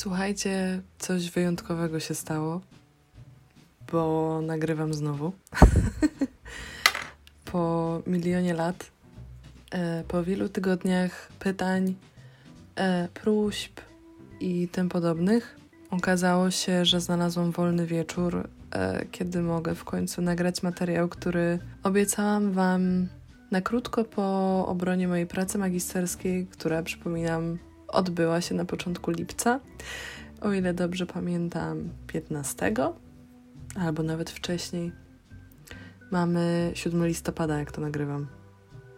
Słuchajcie, coś wyjątkowego się stało, bo nagrywam znowu. po milionie lat, e, po wielu tygodniach pytań, e, próśb i tym podobnych, okazało się, że znalazłam wolny wieczór, e, kiedy mogę w końcu nagrać materiał, który obiecałam Wam na krótko po obronie mojej pracy magisterskiej, która, przypominam, odbyła się na początku lipca. O ile dobrze pamiętam, 15 albo nawet wcześniej. Mamy 7 listopada, jak to nagrywam,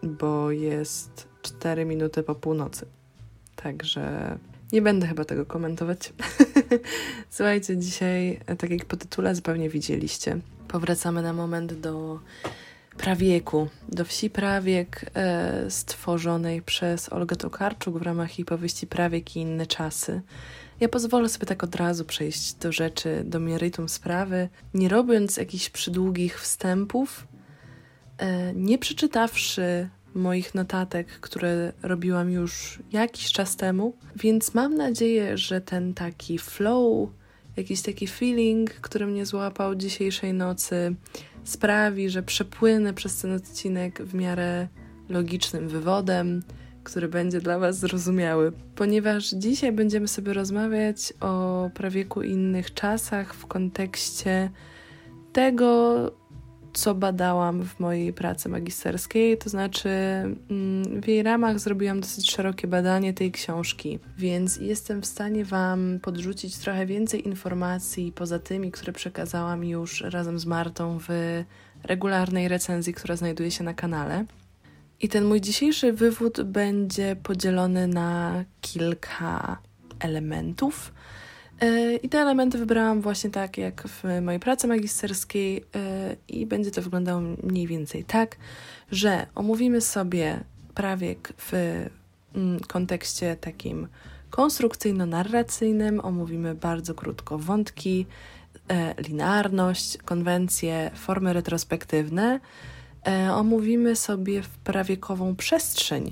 bo jest 4 minuty po północy. Także nie będę chyba tego komentować. Słuchajcie, dzisiaj, tak jak po tytule zupełnie widzieliście, powracamy na moment do Prawieku, do wsi Prawiek e, stworzonej przez Olgę Tokarczuk w ramach jej powieści Prawiek i inne czasy. Ja pozwolę sobie tak od razu przejść do rzeczy, do meritum sprawy, nie robiąc jakichś przydługich wstępów, e, nie przeczytawszy moich notatek, które robiłam już jakiś czas temu, więc mam nadzieję, że ten taki flow, jakiś taki feeling, który mnie złapał dzisiejszej nocy, sprawi, że przepłynę przez ten odcinek w miarę logicznym wywodem, który będzie dla Was zrozumiały, ponieważ dzisiaj będziemy sobie rozmawiać o prawieku innych czasach w kontekście tego, co badałam w mojej pracy magisterskiej, to znaczy mm, w jej ramach zrobiłam dosyć szerokie badanie tej książki, więc jestem w stanie Wam podrzucić trochę więcej informacji poza tymi, które przekazałam już razem z Martą w regularnej recenzji, która znajduje się na kanale. I ten mój dzisiejszy wywód będzie podzielony na kilka elementów. E, I te elementy wybrałam właśnie tak jak w mojej pracy magisterskiej, e, i będzie to wyglądało mniej więcej tak, że omówimy sobie prawiek w mm, kontekście takim konstrukcyjno-narracyjnym, omówimy bardzo krótko wątki, e, linearność, konwencje, formy retrospektywne. Omówimy sobie prawiekową przestrzeń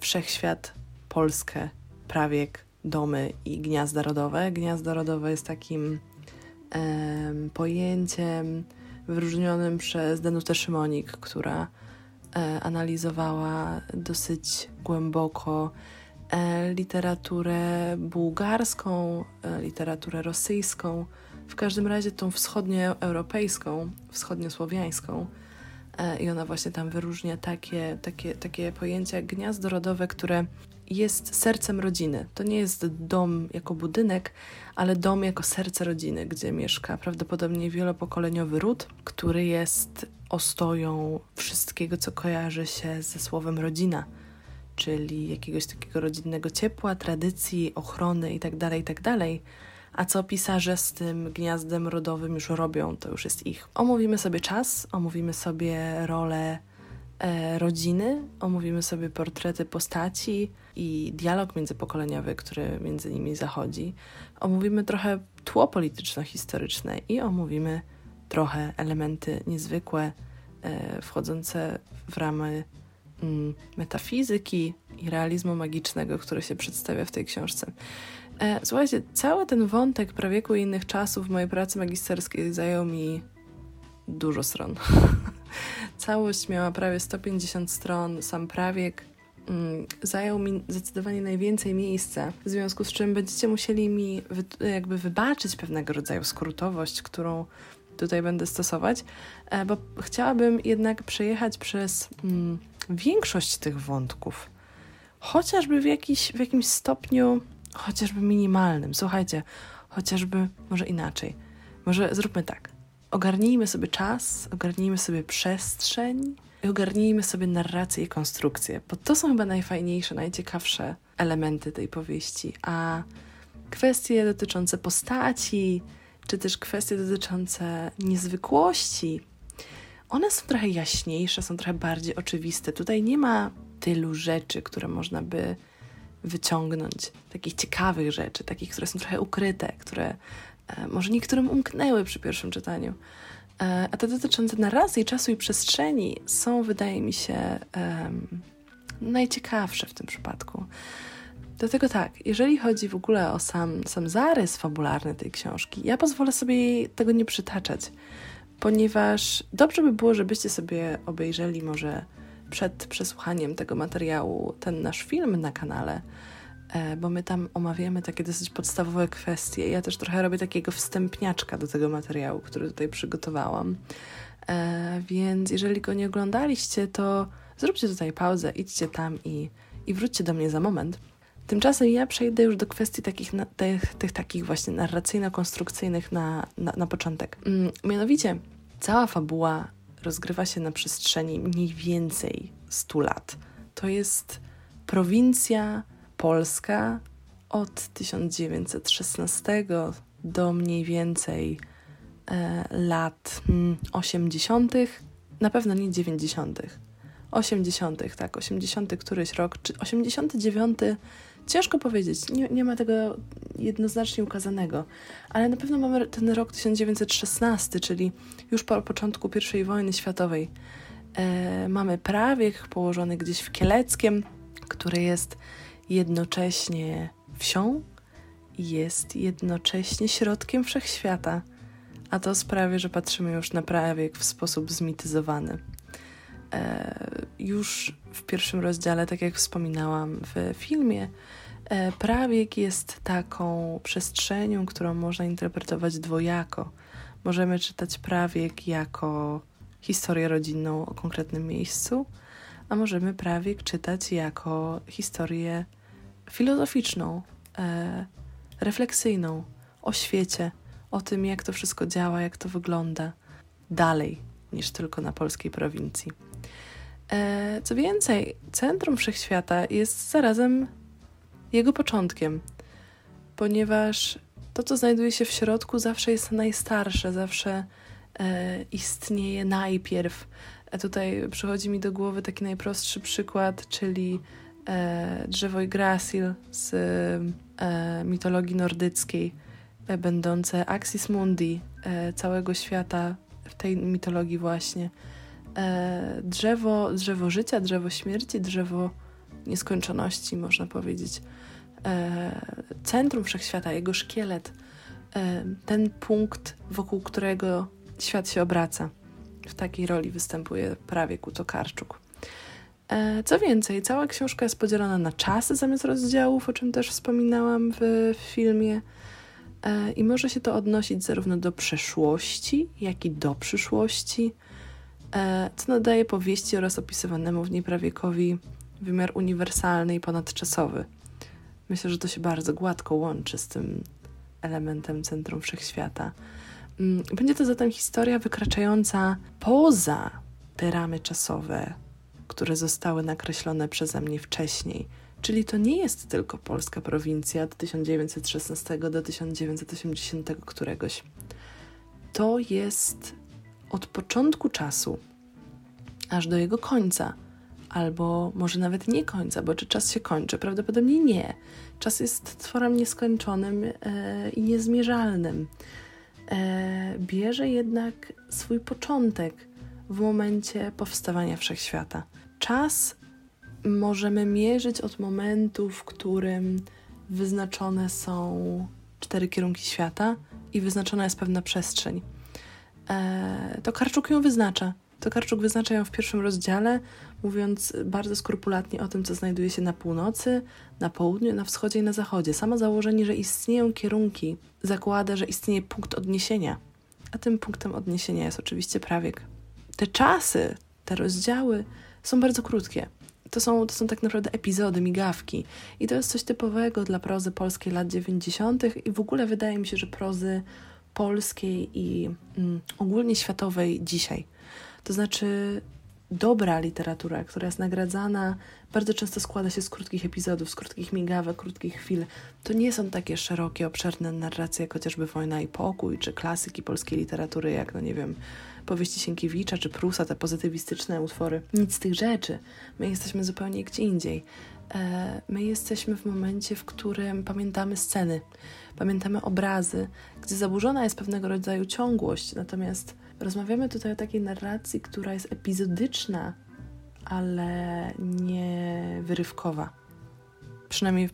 wszechświat, Polskę, prawiek, domy i gniazda rodowe. Gniazdo rodowe jest takim e, pojęciem wyróżnionym przez Danutę Szymonik, która e, analizowała dosyć głęboko e, literaturę bułgarską, e, literaturę rosyjską, w każdym razie tą wschodnioeuropejską, wschodniosłowiańską. E, I ona właśnie tam wyróżnia takie, takie, takie pojęcia jak gniazdo rodowe, które jest sercem rodziny. To nie jest dom jako budynek, ale dom jako serce rodziny, gdzie mieszka prawdopodobnie wielopokoleniowy ród, który jest ostoją wszystkiego, co kojarzy się ze słowem rodzina, czyli jakiegoś takiego rodzinnego ciepła, tradycji, ochrony itd., tak itd. Tak A co pisarze z tym gniazdem rodowym już robią, to już jest ich. Omówimy sobie czas, omówimy sobie rolę rodziny, omówimy sobie portrety postaci, i dialog międzypokoleniowy, który między nimi zachodzi. Omówimy trochę tło polityczno-historyczne i omówimy trochę elementy niezwykłe, e, wchodzące w ramy mm, metafizyki i realizmu magicznego, który się przedstawia w tej książce. E, słuchajcie, cały ten wątek prawieku i innych czasów w mojej pracy magisterskiej zajął mi dużo stron. Całość miała prawie 150 stron, sam prawiek Mm, zajął mi zdecydowanie najwięcej miejsca, w związku z czym będziecie musieli mi wy, jakby wybaczyć pewnego rodzaju skrótowość, którą tutaj będę stosować, e, bo chciałabym jednak przejechać przez mm, większość tych wątków, chociażby w, jakiś, w jakimś stopniu, chociażby minimalnym. Słuchajcie, chociażby może inaczej. Może zróbmy tak. Ogarnijmy sobie czas, ogarnijmy sobie przestrzeń, i ogarnijmy sobie narrację i konstrukcję, bo to są chyba najfajniejsze, najciekawsze elementy tej powieści. A kwestie dotyczące postaci, czy też kwestie dotyczące niezwykłości, one są trochę jaśniejsze, są trochę bardziej oczywiste. Tutaj nie ma tylu rzeczy, które można by wyciągnąć, takich ciekawych rzeczy, takich, które są trochę ukryte, które może niektórym umknęły przy pierwszym czytaniu. E, a te dotyczące narracji, czasu i przestrzeni są, wydaje mi się, um, najciekawsze w tym przypadku. Dlatego tak, jeżeli chodzi w ogóle o sam, sam zarys fabularny tej książki, ja pozwolę sobie tego nie przytaczać, ponieważ dobrze by było, żebyście sobie obejrzeli może przed przesłuchaniem tego materiału ten nasz film na kanale, e, bo my tam omawiamy takie dosyć podstawowe kwestie. Ja też trochę robię takiego wstępniaczka do tego materiału, który tutaj przygotowałam. E, więc jeżeli go nie oglądaliście, to zróbcie tutaj pauzę, idźcie tam i, i wróćcie do mnie za moment. Tymczasem ja przejdę już do kwestii takich, tych, tych takich właśnie narracyjno-konstrukcyjnych na, na, na początek. Mm, mianowicie, cała fabuła rozgrywa się na przestrzeni mniej więcej 100 lat. To jest prowincja polska od 1916 do mniej więcej e, lat 80., mm, na pewno nie 90., 80., tak, 80. któryś rok, czy 89. Ciężko powiedzieć, nie, nie ma tego jednoznacznie ukazanego, ale na pewno mamy ten rok 1916, czyli już po początku I wojny światowej. E, mamy prawiek położony gdzieś w Kieleckiem, który jest jednocześnie wsią i jest jednocześnie środkiem wszechświata, a to sprawia, że patrzymy już na prawiek w sposób zmityzowany. E, już w pierwszym rozdziale, tak jak wspominałam w filmie, e, prawiek jest taką przestrzenią, którą można interpretować dwojako. Możemy czytać prawiek jako historię rodzinną o konkretnym miejscu, a możemy prawiek czytać jako historię filozoficzną, e, refleksyjną o świecie, o tym, jak to wszystko działa, jak to wygląda dalej niż tylko na polskiej prowincji. E, co więcej, centrum wszechświata jest zarazem jego początkiem, ponieważ to, co znajduje się w środku, zawsze jest najstarsze, zawsze e, istnieje najpierw. A tutaj przychodzi mi do głowy taki najprostszy przykład, czyli e, drzewo Yggdrasil z e, mitologii nordyckiej, e, będące Axis Mundi e, całego świata w tej mitologii właśnie. E, drzewo, drzewo życia, drzewo śmierci, drzewo nieskończoności, można powiedzieć. E, centrum wszechświata, jego szkielet, e, ten punkt, wokół którego świat się obraca. W takiej roli występuje prawie Kutokarczuk. Co więcej, cała książka jest podzielona na czasy zamiast rozdziałów, o czym też wspominałam w filmie. I może się to odnosić zarówno do przeszłości, jak i do przyszłości. E, co nadaje powieści oraz opisywanemu w niej prawiekowi wymiar uniwersalny i ponadczasowy. Myślę, że to się bardzo gładko łączy z tym elementem centrum wszechświata. Mm, będzie to zatem historia wykraczająca poza te ramy czasowe, które zostały nakreślone przeze mnie wcześniej. Czyli to nie jest tylko polska prowincja od 1916 do 1980 któregoś. To jest od początku czasu aż do jego końca, albo może nawet nie końca, bo czy czas się kończy? Prawdopodobnie nie. Czas jest tworem nieskończonym e, i niezmierzalnym. E, bierze jednak swój początek w momencie powstawania wszechświata. Czas możemy mierzyć od momentu, w którym wyznaczone są cztery kierunki świata i wyznaczona jest pewna przestrzeń. E, to Karczuk ją wyznacza. To Karczuk wyznacza ją w pierwszym rozdziale, mówiąc bardzo skrupulatnie o tym, co znajduje się na północy, na południu, na wschodzie i na zachodzie. Samo założenie, że istnieją kierunki, zakłada, że istnieje punkt odniesienia. A tym punktem odniesienia jest oczywiście prawiek. Te czasy, te rozdziały są bardzo krótkie. To są, to są tak naprawdę epizody, migawki. I to jest coś typowego dla prozy polskiej lat 90. i w ogóle wydaje mi się, że prozy polskiej i mm, ogólnie światowej dzisiaj. To znaczy, dobra literatura, która jest nagradzana, bardzo często składa się z krótkich epizodów, z krótkich migawek, krótkich chwil. To nie są takie szerokie, obszerne narracje, jak chociażby Wojna i Pokój, czy klasyki polskiej literatury, jak, no nie wiem, powieści Sienkiewicza, czy Prusa, te pozytywistyczne utwory. Nic z tych rzeczy. My jesteśmy zupełnie gdzie indziej. E, my jesteśmy w momencie, w którym pamiętamy sceny, pamiętamy obrazy, gdzie zaburzona jest pewnego rodzaju ciągłość, natomiast rozmawiamy tutaj o takiej narracji, która jest epizodyczna, ale nie wyrywkowa. przynajmniej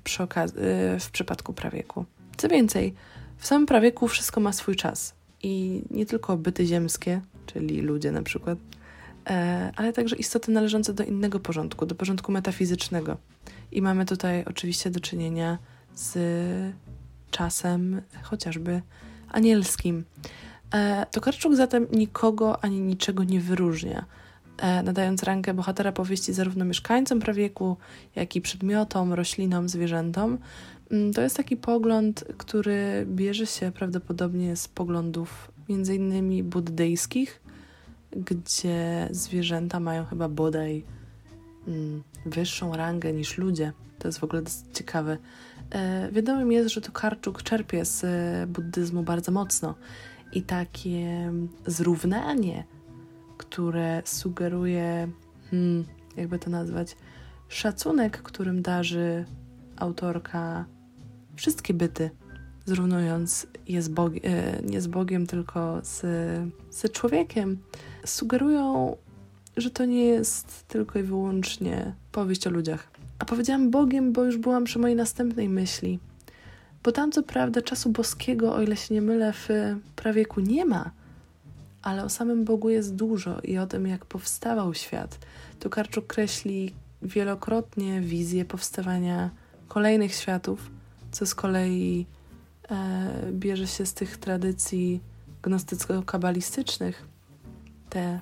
w przypadku prawieku. Co więcej, w samym prawieku wszystko ma swój czas i nie tylko byty ziemskie, czyli ludzie na przykład, e, ale także istoty należące do innego porządku, do porządku metafizycznego. I mamy tutaj oczywiście do czynienia z czasem chociażby anielskim. E, Tokarczuk zatem nikogo ani niczego nie wyróżnia, e, nadając rangę bohatera powieści zarówno mieszkańcom prawieku, jak i przedmiotom, roślinom, zwierzętom. Mm, to jest taki pogląd, który bierze się prawdopodobnie z poglądów między innymi buddyjskich, gdzie zwierzęta mają chyba bodaj mm, wyższą rangę niż ludzie. To jest w ogóle ciekawe. E, wiadomym jest, że Tokarczuk czerpie z e, buddyzmu bardzo mocno i takie zrównanie, które sugeruje, hmm, jakby to nazwać, szacunek, którym darzy autorka wszystkie byty, zrównując je z Bogiem, nie z Bogiem, tylko z, z człowiekiem, sugerują, że to nie jest tylko i wyłącznie powieść o ludziach. A powiedziałam Bogiem, bo już byłam przy mojej następnej myśli. Bo tam co prawda czasu boskiego, o ile się nie mylę, w prawieku nie ma, ale o samym Bogu jest dużo i o tym, jak powstawał świat. Tokarczuk kreśli wielokrotnie wizję powstawania kolejnych światów, co z kolei bierze się z tych tradycji gnostycko-kabalistycznych. Te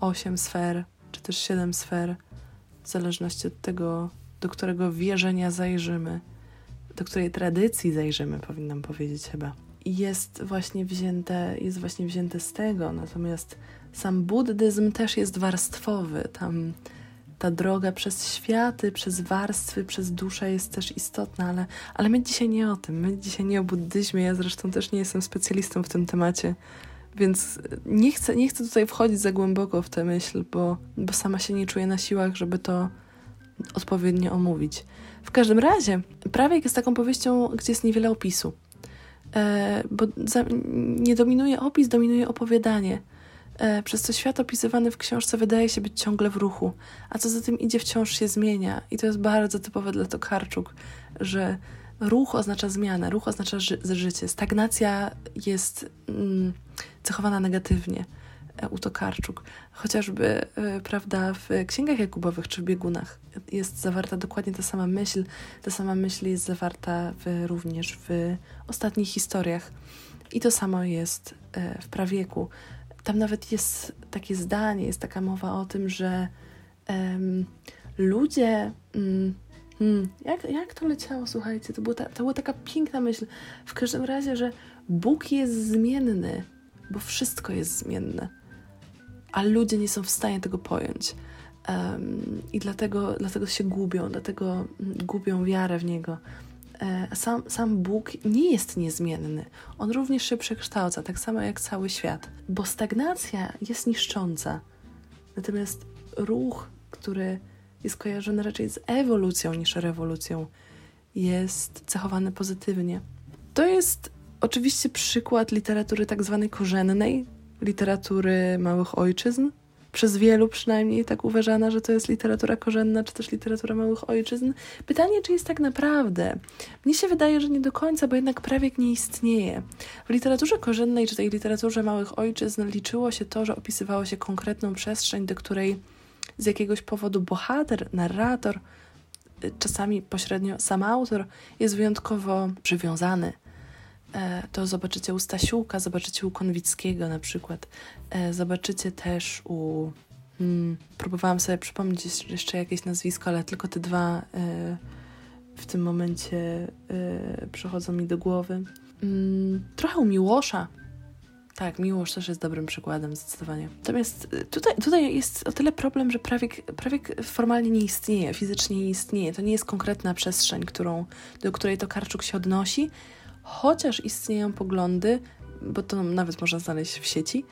osiem sfer, czy też siedem sfer, w zależności od tego, do którego wierzenia zajrzymy, do której tradycji zajrzymy, powinnam powiedzieć chyba. Jest właśnie wzięte, jest właśnie wzięte z tego, natomiast sam buddyzm też jest warstwowy. Tam ta droga przez światy, przez warstwy, przez duszę jest też istotna, ale, ale my dzisiaj nie o tym. My dzisiaj nie o buddyzmie. Ja zresztą też nie jestem specjalistą w tym temacie, więc nie chcę, nie chcę tutaj wchodzić za głęboko w tę myśl, bo, bo sama się nie czuję na siłach, żeby to odpowiednio omówić. W każdym razie, Prawiek jest taką powieścią, gdzie jest niewiele opisu. E, bo za, nie dominuje opis, dominuje opowiadanie. E, przez co świat opisywany w książce wydaje się być ciągle w ruchu, a co za tym idzie, wciąż się zmienia. I to jest bardzo typowe dla Tokarczuk, że ruch oznacza zmianę, ruch oznacza ży życie. Stagnacja jest mm, cechowana negatywnie e, u Tokarczuk. Chociażby, y, prawda, w księgach Jakubowych czy w biegunach jest zawarta dokładnie ta sama myśl. Ta sama myśl jest zawarta w, również w ostatnich historiach. I to samo jest w prawieku tam nawet jest takie zdanie, jest taka mowa o tym, że um, ludzie. Um, hmm, jak, jak to leciało, słuchajcie? To, było ta, to była taka piękna myśl. W każdym razie, że Bóg jest zmienny, bo wszystko jest zmienne, a ludzie nie są w stanie tego pojąć. Um, I dlatego, dlatego się gubią, dlatego mm, gubią wiarę w Niego. E, sam, sam Bóg nie jest niezmienny. On również się przekształca, tak samo jak cały świat, bo stagnacja jest niszcząca. Natomiast ruch, który jest kojarzony raczej z ewolucją niż rewolucją, jest cechowany pozytywnie. To jest oczywiście przykład literatury tak zwanej korzennej, literatury małych ojczyzn, przez wielu przynajmniej tak uważana, że to jest literatura korzenna, czy też literatura małych ojczyzn. Pytanie, czy jest tak naprawdę? Mnie się wydaje, że nie do końca, bo jednak prawiek nie istnieje. W literaturze korzennej, czy tej literaturze małych ojczyzn liczyło się to, że opisywało się konkretną przestrzeń, do której z jakiegoś powodu bohater, narrator, czasami pośrednio sam autor jest wyjątkowo przywiązany to zobaczycie u Stasiuka, zobaczycie u Konwickiego na przykład, e, zobaczycie też u... Hmm, próbowałam sobie przypomnieć jeszcze jakieś nazwisko, ale tylko te dwa e, w tym momencie przychodzą mi do głowy. Hmm, trochę u Miłosza. Tak, Miłosz też jest dobrym przykładem, zdecydowanie. Natomiast tutaj, tutaj jest o tyle problem, że prawiek, prawiek formalnie nie istnieje, fizycznie nie istnieje. To nie jest konkretna przestrzeń, którą, do której to Karczuk się odnosi, chociaż istnieją poglądy, bo to nawet można znaleźć w sieci,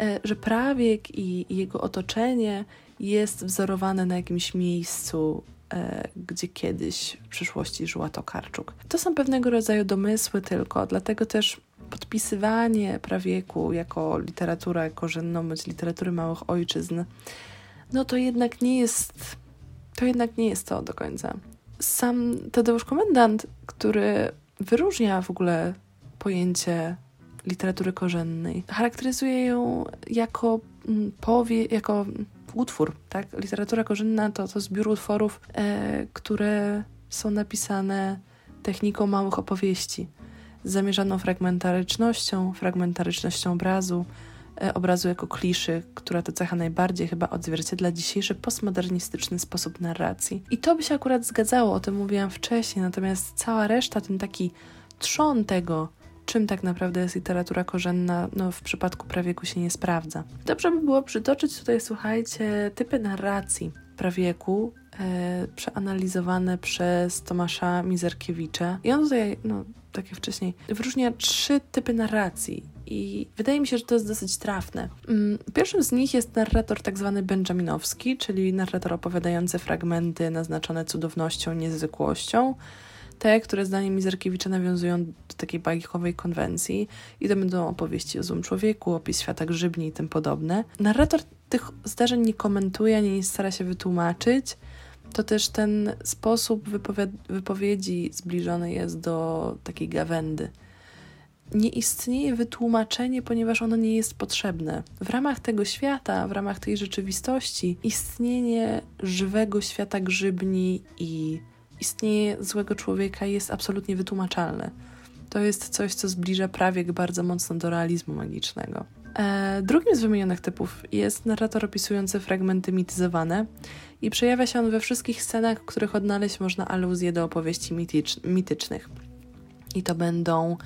e, że prawiek i jego otoczenie jest wzorowane na jakimś miejscu, e, gdzie kiedyś w przyszłości żyła Tokarczuk. To są pewnego rodzaju domysły tylko, dlatego też podpisywanie prawieku jako literatura korzenną bądź literatury małych ojczyzn, no to jednak nie jest, to jednak nie jest to do końca. sam Tadeusz Komendant, który wyróżnia w ogóle pojęcie literatury korzennej, charakteryzuje ją jako mm, powie, jako utwór, tak? Literatura korzenna to, to zbiór utworów, e, które są napisane techniką małych opowieści, z zamierzoną fragmentarycznością, fragmentarycznością obrazu, obrazu jako kliszy, która to cecha najbardziej chyba odzwierciedla dzisiejszy postmodernistyczny sposób narracji. I to by się akurat zgadzało, o tym mówiłam wcześniej, natomiast cała reszta, ten taki trzon tego, czym tak naprawdę jest literatura korzenna, no w przypadku prawieku się nie sprawdza. Dobrze by było przytoczyć tutaj, słuchajcie, typy narracji prawieku, e, przeanalizowane przez Tomasza Mizerkiewicza. I on tutaj, no tak jak wcześniej, wyróżnia trzy typy narracji. I wydaje mi się, że to jest dosyć trafne. Mm, pierwszym z nich jest narrator tak zwany benjaminowski, czyli narrator opowiadający fragmenty naznaczone cudownością, niezwykłością, te, które zdaniem Mizerkiewicza nawiązują do takiej bajkowej konwencji i to będą opowieści o złym człowieku, opis świata grzybni i tym podobne. Narrator tych zdarzeń nie komentuje, ani nie stara się wytłumaczyć, to też ten sposób wypowiedzi zbliżony jest do takiej gawędy. Nie istnieje wytłumaczenie, ponieważ ono nie jest potrzebne. W ramach tego świata, w ramach tej rzeczywistości, istnienie żywego świata grzybni i istnienie złego człowieka jest absolutnie wytłumaczalne. To jest coś, co zbliża prawie bardzo mocno do realizmu magicznego. E, drugim z wymienionych typów jest narrator opisujący fragmenty mityzowane i przejawia się on we wszystkich scenach, w których odnaleźć można aluzje do opowieści mitycz mitycznych. I to będą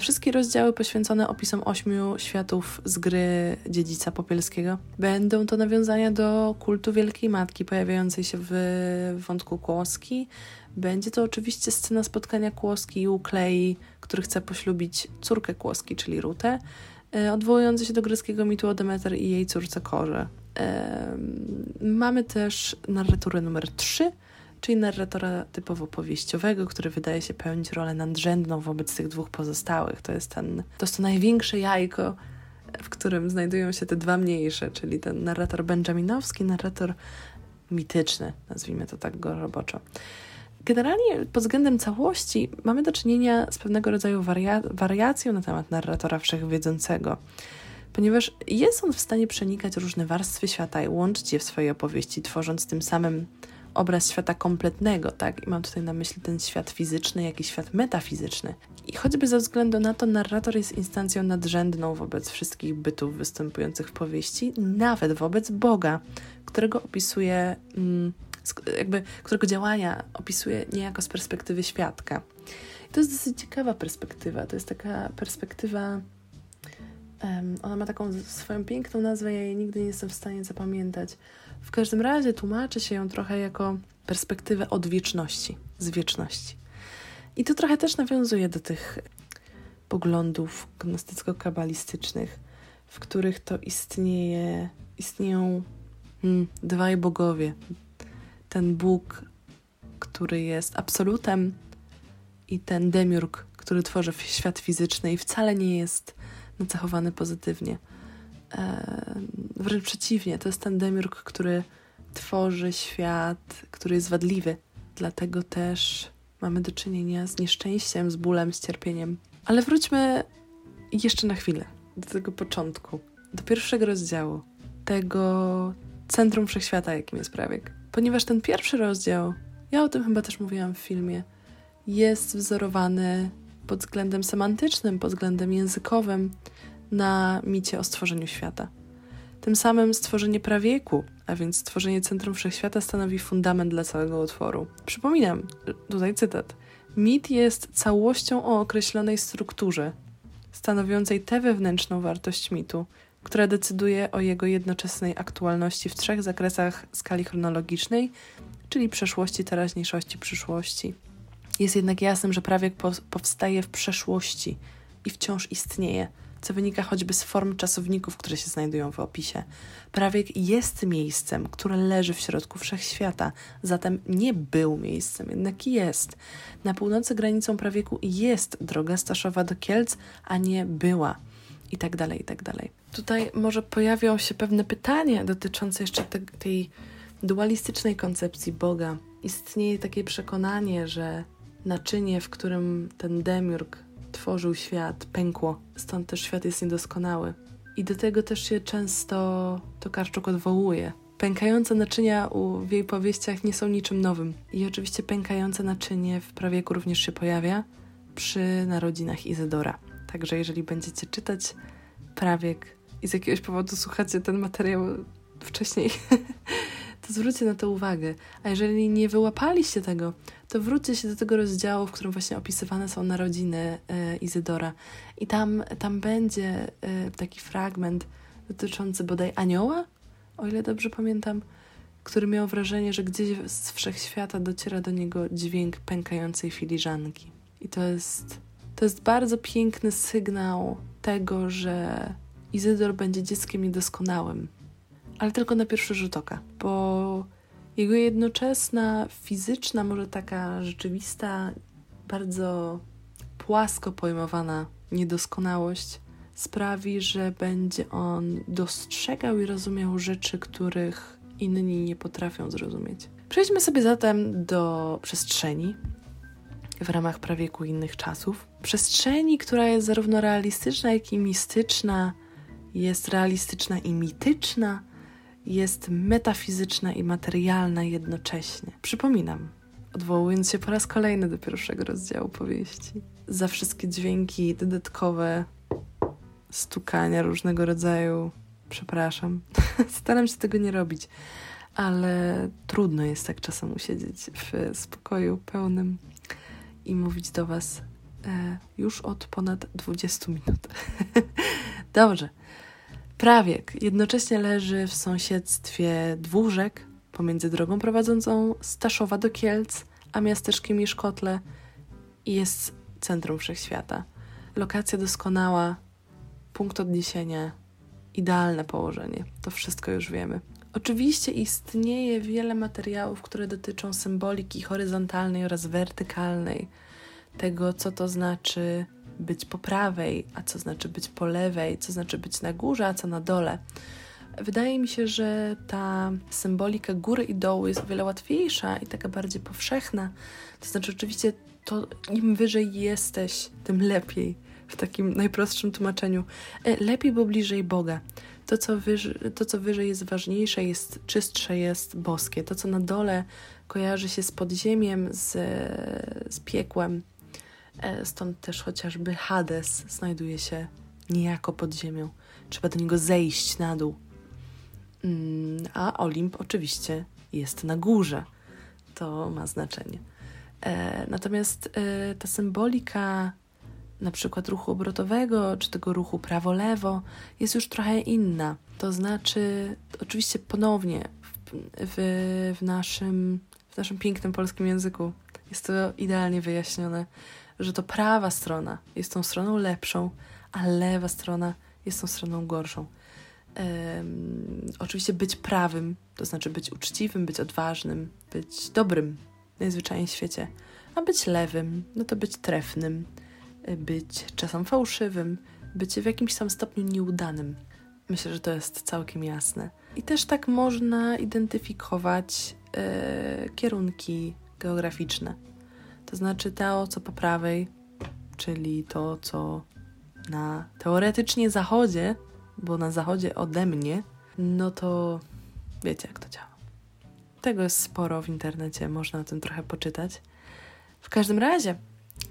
wszystkie rozdziały poświęcone opisom ośmiu światów z gry Dziedzica Popielskiego. Będą to nawiązania do kultu Wielkiej Matki pojawiającej się w wątku Kłoski. Będzie to oczywiście scena spotkania Kłoski i Uklei, który chce poślubić córkę Kłoski, czyli Rutę. E, odwołujący się do greckiego mitu o Demeter i jej córce Korze. Mamy też narraturę numer 3, czyli narratora typowo powieściowego, który wydaje się pełnić rolę nadrzędną wobec tych dwóch pozostałych. To jest, ten, to jest to największe jajko, w którym znajdują się te dwa mniejsze, czyli ten narrator benjaminowski, narrator mityczny, nazwijmy to tak go roboczo. Generalnie pod względem całości mamy do czynienia z pewnego rodzaju waria wariacją na temat narratora wszechwiedzącego, ponieważ jest on w stanie przenikać różne warstwy świata i łączyć je w swojej opowieści, tworząc tym samym obraz świata kompletnego, tak? I mam tutaj na myśli ten świat fizyczny, jak i świat metafizyczny. I choćby ze względu na to, narrator jest instancją nadrzędną wobec wszystkich bytów występujących w powieści, nawet wobec Boga, którego opisuje. Mm, jakby, którego działania opisuje niejako z perspektywy świadka. I to jest dosyć ciekawa perspektywa. To jest taka perspektywa. Ona ma taką swoją piękną nazwę, ja jej nigdy nie jestem w stanie zapamiętać. W każdym razie tłumaczy się ją trochę jako perspektywę od wieczności, z wieczności. I to trochę też nawiązuje do tych poglądów gnostycko-kabalistycznych, w których to istnieje, istnieją hmm, dwaj bogowie, ten Bóg, który jest absolutem i ten demiurg, który tworzy świat fizyczny i wcale nie jest nacechowany pozytywnie. Wręcz przeciwnie, to jest ten demiurg, który tworzy świat, który jest wadliwy. Dlatego też mamy do czynienia z nieszczęściem, z bólem, z cierpieniem. Ale wróćmy jeszcze na chwilę do tego początku, do pierwszego rozdziału, tego centrum wszechświata, jakim jest prawiek ponieważ ten pierwszy rozdział, ja o tym chyba też mówiłam w filmie, jest wzorowany pod względem semantycznym, pod względem językowym na micie o stworzeniu świata. Tym samym stworzenie prawieku, a więc stworzenie centrum wszechświata stanowi fundament dla całego utworu. Przypominam, tutaj cytat. Mit jest całością o określonej strukturze, stanowiącej tę wewnętrzną wartość mitu, która decyduje o jego jednoczesnej aktualności w trzech zakresach skali chronologicznej, czyli przeszłości, teraźniejszości, przyszłości. Jest jednak jasnym, że prawiek powstaje w przeszłości i wciąż istnieje, co wynika choćby z form czasowników, które się znajdują w opisie. Prawiek jest miejscem, które leży w środku wszechświata, zatem nie był miejscem, jednak jest. Na północy granicą prawieku jest droga Staszowa do Kielc, a nie była i tak dalej, i tak dalej. Tutaj może pojawią się pewne pytania dotyczące jeszcze te, tej dualistycznej koncepcji Boga, istnieje takie przekonanie, że naczynie, w którym ten demiurg tworzył świat, pękło. Stąd też świat jest niedoskonały. I do tego też się często Tokarczuk odwołuje. Pękające naczynia u, w jej powieściach nie są niczym nowym. I oczywiście pękające naczynie w prawieku również się pojawia przy narodzinach Izydora. Także jeżeli będziecie czytać prawiek i z jakiegoś powodu słuchacie ten materiał wcześniej, to zwróćcie na to uwagę. A jeżeli nie wyłapaliście tego, to wróćcie się do tego rozdziału, w którym właśnie opisywane są narodziny e, Izydora. I tam, tam będzie e, taki fragment dotyczący bodaj anioła, o ile dobrze pamiętam, który miał wrażenie, że gdzieś z wszechświata dociera do niego dźwięk pękającej filiżanki. I to jest, to jest bardzo piękny sygnał tego, że Izydor będzie dzieckiem niedoskonałym, ale tylko na pierwszy rzut oka, bo jego jednoczesna, fizyczna, może taka rzeczywista, bardzo płasko pojmowana niedoskonałość sprawi, że będzie on dostrzegał i rozumiał rzeczy, których inni nie potrafią zrozumieć. Przejdźmy sobie zatem do przestrzeni w ramach prawieku innych czasów. Przestrzeni, która jest zarówno realistyczna, jak i mistyczna, jest realistyczna i mityczna, jest metafizyczna i materialna jednocześnie. Przypominam, odwołując się po raz kolejny do pierwszego rozdziału powieści, za wszystkie dźwięki dodatkowe, stukania różnego rodzaju, przepraszam, staram się tego nie robić, ale trudno jest tak czasem usiedzieć w spokoju pełnym i mówić do Was e, już od ponad 20 minut. Dobrze. Prawiek jednocześnie leży w sąsiedztwie dwóch rzek pomiędzy drogą prowadzącą z Taszowa do Kielc, a miasteczkiem Iszkotle i jest centrum wszechświata. Lokacja doskonała, punkt odniesienia, idealne położenie. To wszystko już wiemy. Oczywiście istnieje wiele materiałów, które dotyczą symboliki horyzontalnej oraz wertykalnej, tego co to znaczy być po prawej, a co znaczy być po lewej, co znaczy być na górze, a co na dole. Wydaje mi się, że ta symbolika góry i dołu jest o wiele łatwiejsza i taka bardziej powszechna. To znaczy, oczywiście, to im wyżej jesteś, tym lepiej. W takim najprostszym tłumaczeniu. E, lepiej, bo bliżej Boga. To co, wyżej, to, co wyżej jest ważniejsze, jest czystsze, jest boskie. To, co na dole kojarzy się z podziemiem, z, z piekłem, stąd też chociażby Hades znajduje się niejako pod ziemią. Trzeba do niego zejść na dół. Mm, a Olimp oczywiście jest na górze. To ma znaczenie. E, natomiast e, ta symbolika na przykład ruchu obrotowego, czy tego ruchu prawo-lewo jest już trochę inna. To znaczy, oczywiście ponownie w, w, naszym, w naszym pięknym polskim języku jest to idealnie wyjaśnione że to prawa strona jest tą stroną lepszą, a lewa strona jest tą stroną gorszą. Um, oczywiście być prawym, to znaczy być uczciwym, być odważnym, być dobrym najzwyczajniej w świecie, a być lewym, no to być trefnym, być czasem fałszywym, być w jakimś tam stopniu nieudanym. Myślę, że to jest całkiem jasne. I też tak można identyfikować e, kierunki geograficzne. To znaczy to, co po prawej, czyli to, co na teoretycznie zachodzie, bo na zachodzie ode mnie, no to wiecie, jak to działa. Tego jest sporo w internecie, można o tym trochę poczytać. W każdym razie,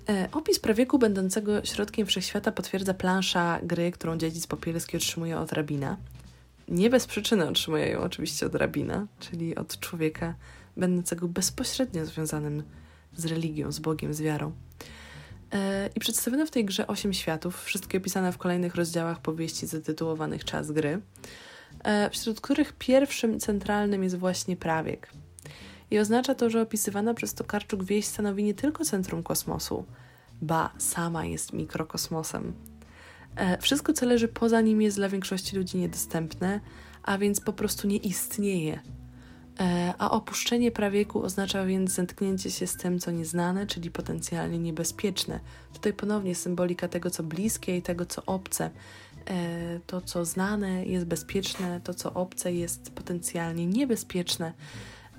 e, opis prawieku będącego środkiem wszechświata potwierdza plansza gry, którą dziedzic Popielski otrzymuje od rabina. Nie bez przyczyny otrzymuje ją oczywiście od rabina, czyli od człowieka będącego bezpośrednio związanym z religią, z Bogiem, z wiarą. E, I przedstawiono w tej grze osiem światów, wszystkie opisane w kolejnych rozdziałach powieści zatytułowanych Czas gry, e, wśród których pierwszym centralnym jest właśnie prawiek. I oznacza to, że opisywana przez Tokarczuk wieś stanowi nie tylko centrum kosmosu, ba, sama jest mikrokosmosem. E, wszystko, co leży poza nim, jest dla większości ludzi niedostępne, a więc po prostu nie istnieje a opuszczenie prawieku oznacza więc zetknięcie się z tym, co nieznane, czyli potencjalnie niebezpieczne. Tutaj ponownie symbolika tego, co bliskie i tego, co obce. E, to, co znane jest bezpieczne, to, co obce jest potencjalnie niebezpieczne.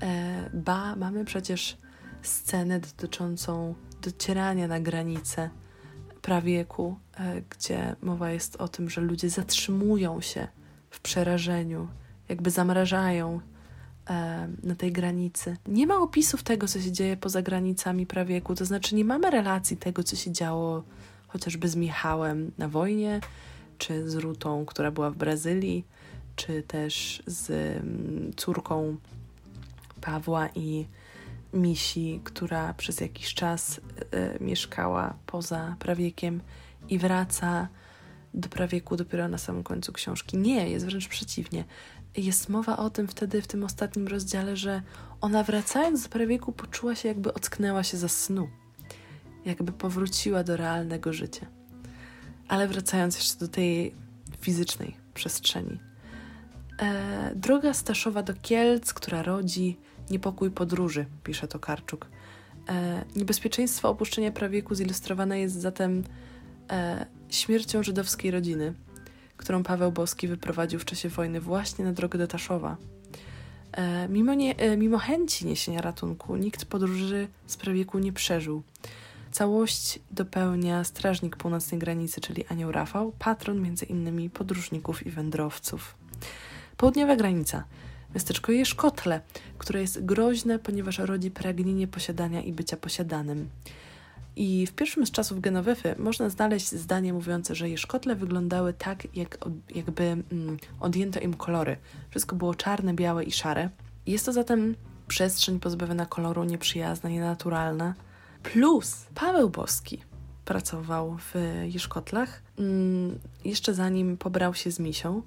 E, ba, mamy przecież scenę dotyczącą docierania na granicę prawieku, e, gdzie mowa jest o tym, że ludzie zatrzymują się w przerażeniu, jakby zamrażają e, na tej granicy. Nie ma opisów tego, co się dzieje poza granicami prawieku, to znaczy nie mamy relacji tego, co się działo chociażby z Michałem na wojnie, czy z Rutą, która była w Brazylii, czy też z córką Pawła i Misi, która przez jakiś czas y, mieszkała poza prawiekiem i wraca do prawieku dopiero na samym końcu książki. Nie, jest wręcz przeciwnie. Jest mowa o tym wtedy w tym ostatnim rozdziale, że ona wracając do prawieku poczuła się jakby ocknęła się za snu. Jakby powróciła do realnego życia. Ale wracając jeszcze do tej fizycznej przestrzeni. E, droga Staszowa do Kielc, która rodzi niepokój podróży, pisze Tokarczuk. E, niebezpieczeństwo opuszczenia prawieku zilustrowane jest zatem e, śmiercią żydowskiej rodziny, którą Paweł Boski wyprowadził w czasie wojny właśnie na drogę do Taszowa. E, mimo, nie, e, mimo chęci niesienia ratunku, nikt podróży z prawieku nie przeżył. Całość dopełnia strażnik północnej granicy, czyli Anioł Rafał, patron między innymi podróżników i wędrowców. Południowa granica. Miasteczko Jeszkotle, które jest groźne, ponieważ rodzi pragnienie posiadania i bycia posiadanym. I w pierwszym z czasów Genowyfy można znaleźć zdanie mówiące, że Jeszkotle wyglądały tak, jak, jakby mm, odjęto im kolory. Wszystko było czarne, białe i szare. Jest to zatem przestrzeń pozbawiona koloru, nieprzyjazna, nienaturalna. Plus Paweł Boski pracował w Jeszkotlach, mm, jeszcze zanim pobrał się z Misią,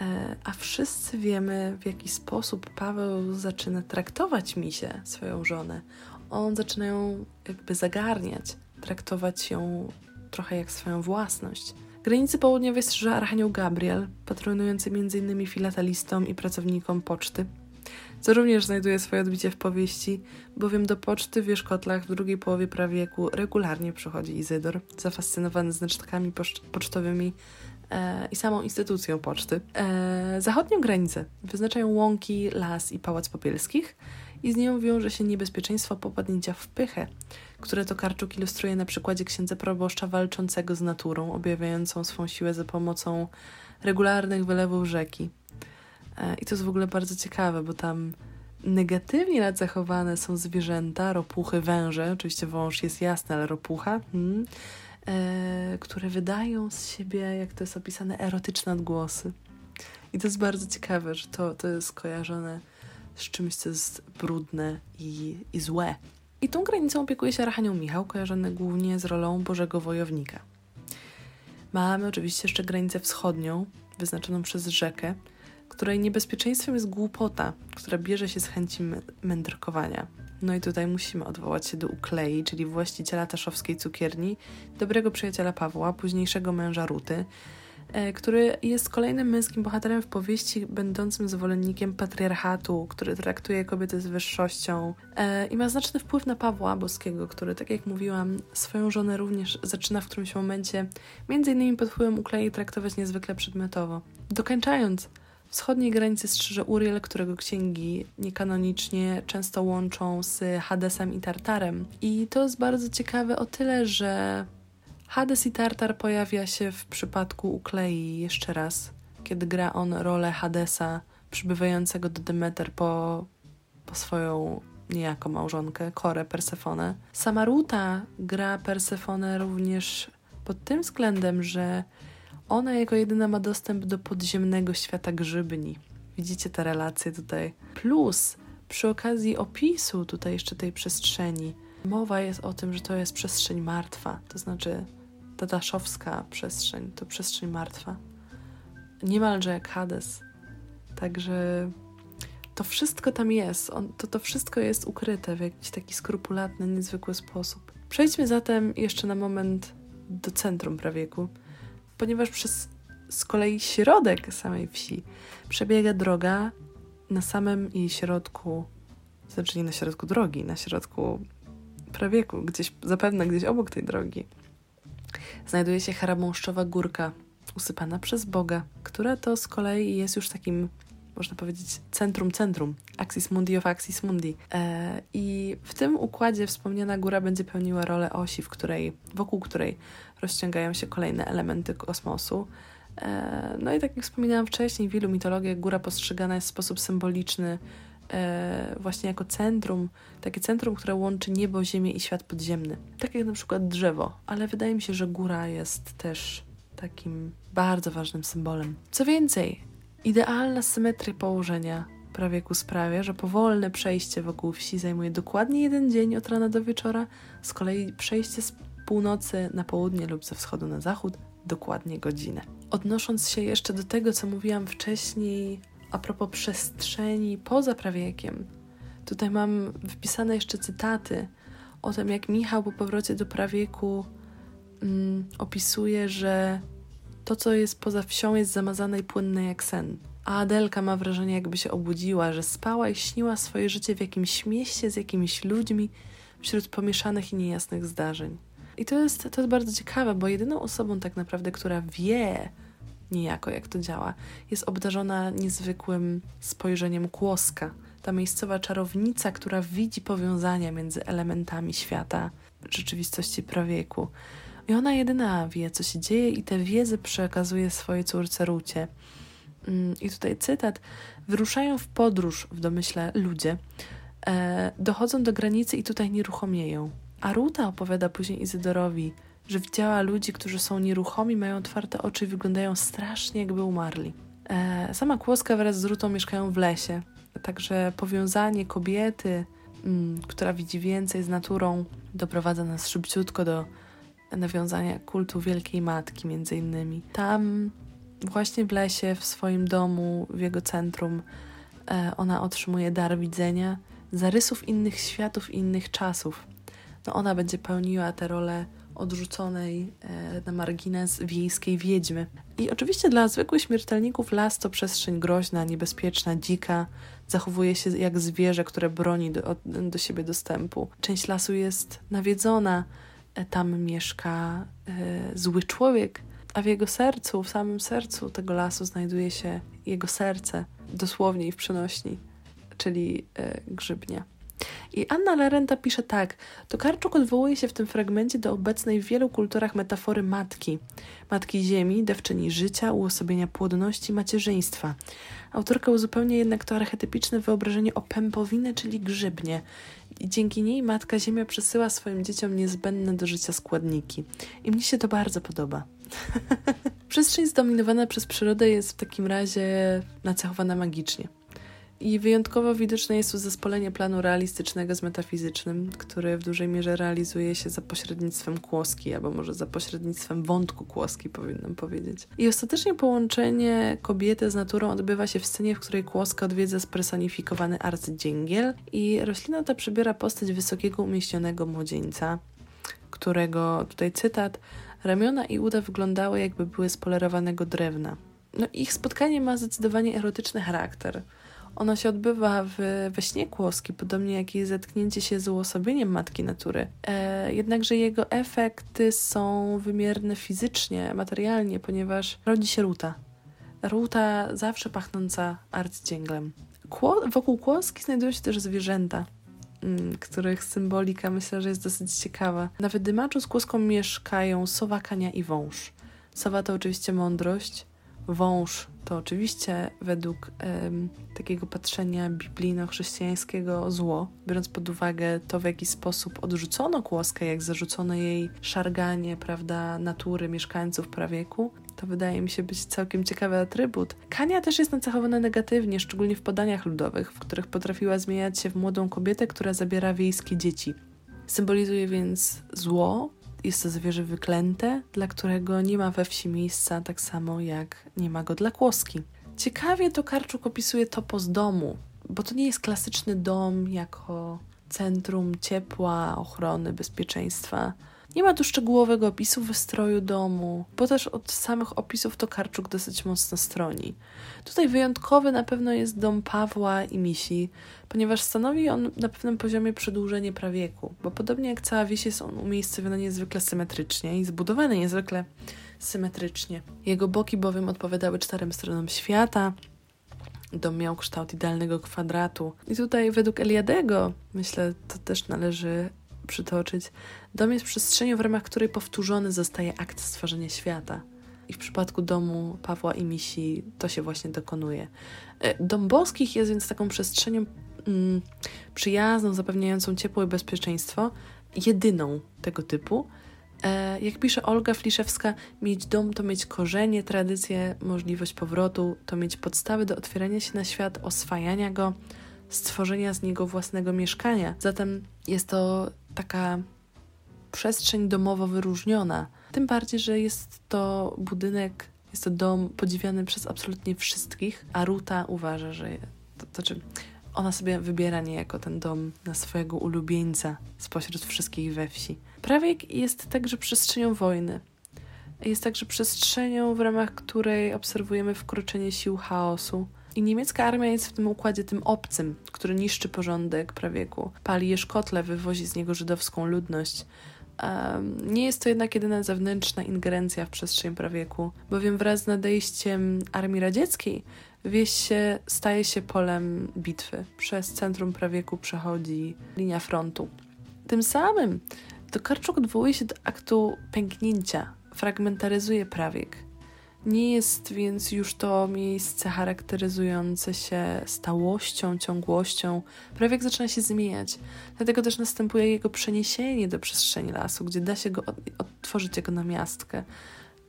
e, a wszyscy wiemy, w jaki sposób Paweł zaczyna traktować Misię, swoją żonę. On zaczyna ją jakby zagarniać, traktować ją trochę jak swoją własność. Granicy południowej strzeże Archanioł Gabriel, patronujący m.in. filatelistom i pracownikom poczty, co również znajduje swoje odbicie w powieści, bowiem do poczty w Wierzchotlach w drugiej połowie prawieku regularnie przychodzi Izydor, zafascynowany znaczkami pocztowymi e, i samą instytucją poczty. E, zachodnią granicę wyznaczają łąki, las i pałac popielskich i z nią wiąże się niebezpieczeństwo popadnięcia w pychę, które Tokarczuk ilustruje na przykładzie księdza proboszcza walczącego z naturą, objawiającą swą siłę za pomocą regularnych wylewów rzeki. E, I to jest w ogóle bardzo ciekawe, bo tam negatywnie nacechowane są zwierzęta, ropuchy, węże, oczywiście wąż jest jasny, ale ropucha, hmm, e, które wydają z siebie, jak to jest opisane, erotyczne odgłosy. I to jest bardzo ciekawe, że to, to jest kojarzone z czymś, co jest brudne i, i złe. I tą granicą opiekuje się Archanioł Michał, kojarzony głównie z rolą Bożego Wojownika. Mamy oczywiście jeszcze granicę wschodnią, wyznaczoną przez rzekę, której niebezpieczeństwem jest głupota, która bierze się z chęci mędrkowania. No i tutaj musimy odwołać się do Uklei, czyli właściciela taszowskiej cukierni, dobrego przyjaciela Pawła, późniejszego męża Ruty, który jest kolejnym męskim bohaterem w powieści, będącym zwolennikiem patriarchatu, który traktuje kobiety z wyższością e, i ma znaczny wpływ na Pawła Boskiego, który, tak jak mówiłam, swoją żonę również zaczyna w którymś momencie, między innymi pod wpływem Uklei, traktować niezwykle przedmiotowo. Dokończając, wschodniej granicy strzeże Uriel, którego księgi niekanonicznie często łączą z Hadesem i Tartarem. I to jest bardzo ciekawe o tyle, że Hades i Tartar pojawia się w przypadku Uklei jeszcze raz, kiedy gra on rolę Hadesa przybywającego do Demeter po, po swoją niejako małżonkę, Korę Persefonę. Sama Ruta gra Persefonę również pod tym względem, że ona jako jedyna ma dostęp do podziemnego świata grzybni. Widzicie te relacje tutaj. Plus, przy okazji opisu tutaj jeszcze tej przestrzeni, mowa jest o tym, że to jest przestrzeń martwa, to znaczy ta daszowska przestrzeń, to przestrzeń martwa. Niemalże jak Hades. Także to wszystko tam jest, On, to, to wszystko jest ukryte w jakiś taki skrupulatny, niezwykły sposób. Przejdźmy zatem jeszcze na moment do centrum prawieku ponieważ przez z kolei środek samej wsi przebiega droga na samym jej środku, znaczy nie na środku drogi, na środku prawieku, gdzieś, zapewne gdzieś obok tej drogi, znajduje się Harabąszczowa Górka, usypana przez Boga, która to z kolei jest już takim można powiedzieć, centrum centrum, axis mundi of axis mundi. E, I w tym układzie wspomniana góra będzie pełniła rolę osi, w której, wokół której rozciągają się kolejne elementy kosmosu. E, no i tak jak wspominałam wcześniej, w wielu mitologiach góra postrzegana jest w sposób symboliczny e, właśnie jako centrum, takie centrum, które łączy niebo, ziemię i świat podziemny. Tak jak na przykład drzewo, ale wydaje mi się, że góra jest też takim bardzo ważnym symbolem. Co więcej, idealna symetria położenia prawieku sprawia, że powolne przejście wokół wsi zajmuje dokładnie jeden dzień od rana do wieczora, z kolei przejście z północy na południe lub ze wschodu na zachód dokładnie godzinę. Odnosząc się jeszcze do tego, co mówiłam wcześniej a propos przestrzeni poza prawiekiem, tutaj mam wpisane jeszcze cytaty o tym, jak Michał po powrocie do prawieku mm, opisuje, że to, co jest poza wsią, jest zamazane i płynne jak sen. A Adelka ma wrażenie, jakby się obudziła, że spała i śniła swoje życie w jakimś mieście z jakimiś ludźmi wśród pomieszanych i niejasnych zdarzeń. I to jest, to jest bardzo ciekawe, bo jedyną osobą tak naprawdę, która wie niejako, jak to działa, jest obdarzona niezwykłym spojrzeniem kłoska. Ta miejscowa czarownica, która widzi powiązania między elementami świata, rzeczywistości prawieku. I ona jedyna wie, co się dzieje, i tę wiedzę przekazuje swojej córce Rucie. Mm, I tutaj cytat: Wyruszają w podróż w domyśle ludzie, e, dochodzą do granicy i tutaj nieruchomieją. A Ruta opowiada później Izydorowi, że widziała ludzi, którzy są nieruchomi, mają otwarte oczy i wyglądają strasznie, jakby umarli. E, sama Kłoska wraz z Rutą mieszkają w lesie, także powiązanie kobiety, mm, która widzi więcej z naturą, doprowadza nas szybciutko do nawiązania kultu Wielkiej Matki, między innymi. Tam, właśnie w lesie, w swoim domu, w jego centrum, e, ona otrzymuje dar widzenia, zarysów innych światów innych czasów. No ona będzie pełniła tę rolę odrzuconej e, na margines wiejskiej wiedźmy. I oczywiście dla zwykłych śmiertelników las to przestrzeń groźna, niebezpieczna, dzika, zachowuje się jak zwierzę, które broni do, do siebie dostępu. Część lasu jest nawiedzona, e, tam mieszka e, zły człowiek, a w jego sercu, w samym sercu tego lasu znajduje się jego serce, dosłownie i w przenośni, czyli grzybnia. I Anna Larenta pisze tak: Tokarczuk odwołuje się w tym fragmencie do obecnej w wielu kulturach metafory matki, matki ziemi, dewczyni życia, uosobienia płodności, macierzyństwa. Autorka uzupełnia jednak to archetypiczne wyobrażenie o pępowinę, czyli grzybnie. I dzięki niej matka ziemia przesyła swoim dzieciom niezbędne do życia składniki. I mnie się to bardzo podoba. Przestrzeń zdominowana przez przyrodę jest w takim razie nacechowana magicznie. I wyjątkowo widoczne jest tu zespolenie planu realistycznego z metafizycznym, który w dużej mierze realizuje się za pośrednictwem kłoski, albo może za pośrednictwem wątku kłoski, powinnam powiedzieć. I ostatecznie połączenie kobiety z naturą odbywa się w scenie, w której kłoska odwiedza spersonifikowany arcydzięgiel i roślina ta przybiera postać wysokiego, umieśnionego młodzieńca, którego, tutaj cytat, ramiona i uda wyglądały jakby były z polerowanego drewna. No, ich spotkanie ma zdecydowanie erotyczny charakter – ono się odbywa w, we śnie kłoski, podobnie jak jej zetknięcie się z uosobieniem matki natury. E, jednakże jego efekty są wymierne fizycznie, materialnie, ponieważ rodzi się ruta. Ruta zawsze pachnąca arcydzięglem. Kło, wokół kłoski znajdują się też zwierzęta, mm, których symbolika myślę, że jest dosyć ciekawa. Na wydymaczu z kłoską mieszkają sowa, kania i wąż. Sowa to oczywiście mądrość, wąż to oczywiście według um, takiego patrzenia biblijno-chrześcijańskiego zło, biorąc pod uwagę to, w jaki sposób odrzucono kłoskę, jak zarzucono jej szarganie, prawda, natury mieszkańców prawieku, to wydaje mi się być całkiem ciekawy atrybut. Kania też jest nacechowana negatywnie, szczególnie w podaniach ludowych, w których potrafiła zmieniać się w młodą kobietę, która zabiera wiejskie dzieci. Symbolizuje więc zło, jest to zwierzę wyklęte, dla którego nie ma we wsi miejsca, tak samo jak nie ma go dla kłoski. Ciekawie to Karczuk opisuje topos domu, bo to nie jest klasyczny dom jako centrum ciepła, ochrony, bezpieczeństwa. Nie ma tu szczegółowego opisu wystroju domu, bo też od samych opisów to Karczuk dosyć mocno stroni. Tutaj wyjątkowy na pewno jest dom Pawła i Misi, ponieważ stanowi on na pewnym poziomie przedłużenie prawieku, bo podobnie jak cała wieś jest on umiejscowiony niezwykle symetrycznie i zbudowany niezwykle symetrycznie. Jego boki bowiem odpowiadały czterem stronom świata, Dom miał kształt idealnego kwadratu. I tutaj według Eliadego, myślę, to też należy przytoczyć, dom jest przestrzenią, w ramach której powtórzony zostaje akt stworzenia świata. I w przypadku domu Pawła i Misi to się właśnie dokonuje. E, dom Boskich jest więc taką przestrzenią mm, przyjazną, zapewniającą ciepło i bezpieczeństwo, jedyną tego typu. E, jak pisze Olga Fliszewska, mieć dom to mieć korzenie, tradycje, możliwość powrotu, to mieć podstawy do otwierania się na świat, oswajania go, stworzenia z niego własnego mieszkania. Zatem jest to taka przestrzeń domowo wyróżniona. Tym bardziej, że jest to budynek, jest to dom podziwiany przez absolutnie wszystkich, a Ruta uważa, że to, to czy ona sobie wybiera niejako ten dom na swojego ulubieńca spośród wszystkich we wsi. Prawiek jest także przestrzenią wojny. Jest także przestrzenią, w ramach której obserwujemy wkroczenie sił chaosu. I niemiecka armia jest w tym układzie tym obcym, który niszczy porządek prawieku, pali je szkotle, wywozi z niego żydowską ludność. Nie jest to jednak jedyna zewnętrzna ingerencja w przestrzeń prawieku, bowiem wraz z nadejściem armii radzieckiej wieś się, staje się polem bitwy. Przez centrum prawieku przechodzi linia frontu. Tym samym Tokarczuk odwołuje się do aktu pęknięcia, fragmentaryzuje prawiek. Nie jest więc już to miejsce charakteryzujące się stałością, ciągłością. Prawiek zaczyna się zmieniać. Dlatego też następuje jego przeniesienie do przestrzeni lasu, gdzie da się go odtworzyć jako namiastkę.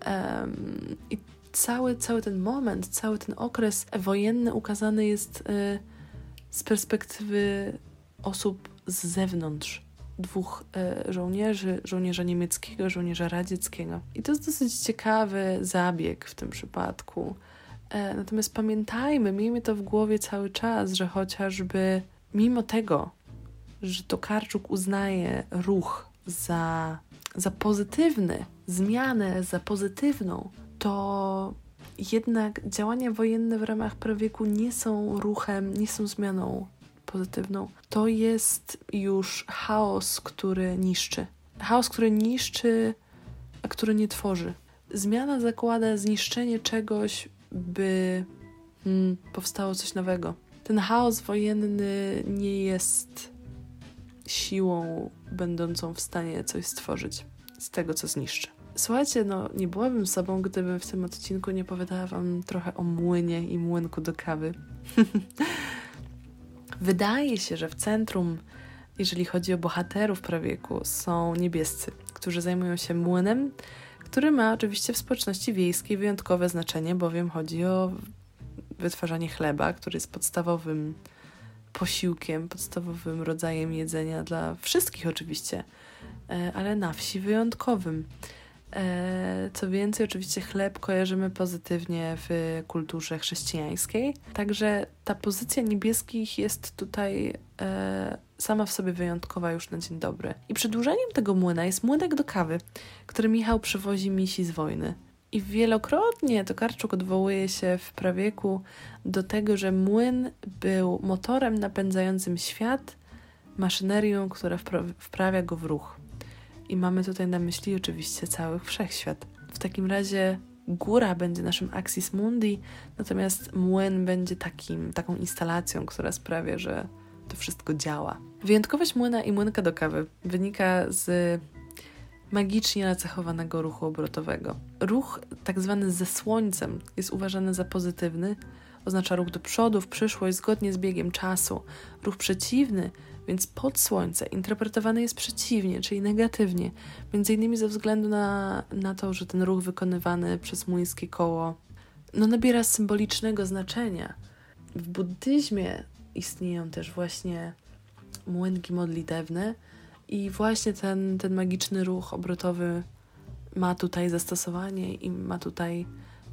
Um, I cały, cały ten moment, cały ten okres wojenny ukazany jest y, z perspektywy osób z zewnątrz. Dwóch y, żołnierzy, żołnierza niemieckiego, żołnierza radzieckiego. I to jest dosyć ciekawy zabieg w tym przypadku. E, natomiast pamiętajmy, miejmy to w głowie cały czas, że chociażby mimo tego, że Tokarczuk uznaje ruch za, za pozytywny, zmianę za pozytywną, to jednak działania wojenne w ramach prawieku nie są ruchem, nie są zmianą pozytywną. To jest już chaos, który niszczy. Chaos, który niszczy, a który nie tworzy. Zmiana zakłada zniszczenie czegoś, by hmm, powstało coś nowego. Ten chaos wojenny nie jest siłą będącą w stanie coś stworzyć z tego, co zniszczy. Słuchajcie, no nie byłabym sobą, gdybym w tym odcinku nie powiedziała wam trochę o młynie i młynku do kawy. Wydaje się, że w centrum, jeżeli chodzi o bohaterów prawieku, są niebiescy, którzy zajmują się młynem, który ma oczywiście w społeczności wiejskiej wyjątkowe znaczenie, bowiem chodzi o wytwarzanie chleba, który jest podstawowym posiłkiem, podstawowym rodzajem jedzenia dla wszystkich oczywiście, e, ale na wsi wyjątkowym. E, co więcej, oczywiście chleb kojarzymy pozytywnie w kulturze chrześcijańskiej, także ta pozycja niebieskich jest tutaj e, sama w sobie wyjątkowa już na dzień dobry. I przedłużeniem tego młyna jest młynek do kawy, który Michał przywozi misi z wojny. I wielokrotnie Tokarczuk odwołuje się w prawieku do tego, że młyn był motorem napędzającym świat, maszynerią, która wprawia go w ruch. I mamy tutaj na myśli oczywiście cały wszechświat. W takim razie góra będzie naszym axis mundi, natomiast młyn będzie takim, taką instalacją, która sprawia, że to wszystko działa. Wyjątkowość młyna i młynka do kawy wynika z magicznie nacechowanego ruchu obrotowego. Ruch tak zwany ze słońcem jest uważany za pozytywny, oznacza ruch do przodu, w przyszłość, zgodnie z biegiem czasu. Ruch przeciwny więc pod słońce interpretowany jest przeciwnie, czyli negatywnie, między innymi ze względu na, na to, że ten ruch wykonywany przez młyńskie koło no, nabiera symbolicznego znaczenia. W buddyzmie istnieją też właśnie młynki modlitewne i właśnie ten, ten magiczny ruch obrotowy ma tutaj zastosowanie i ma tutaj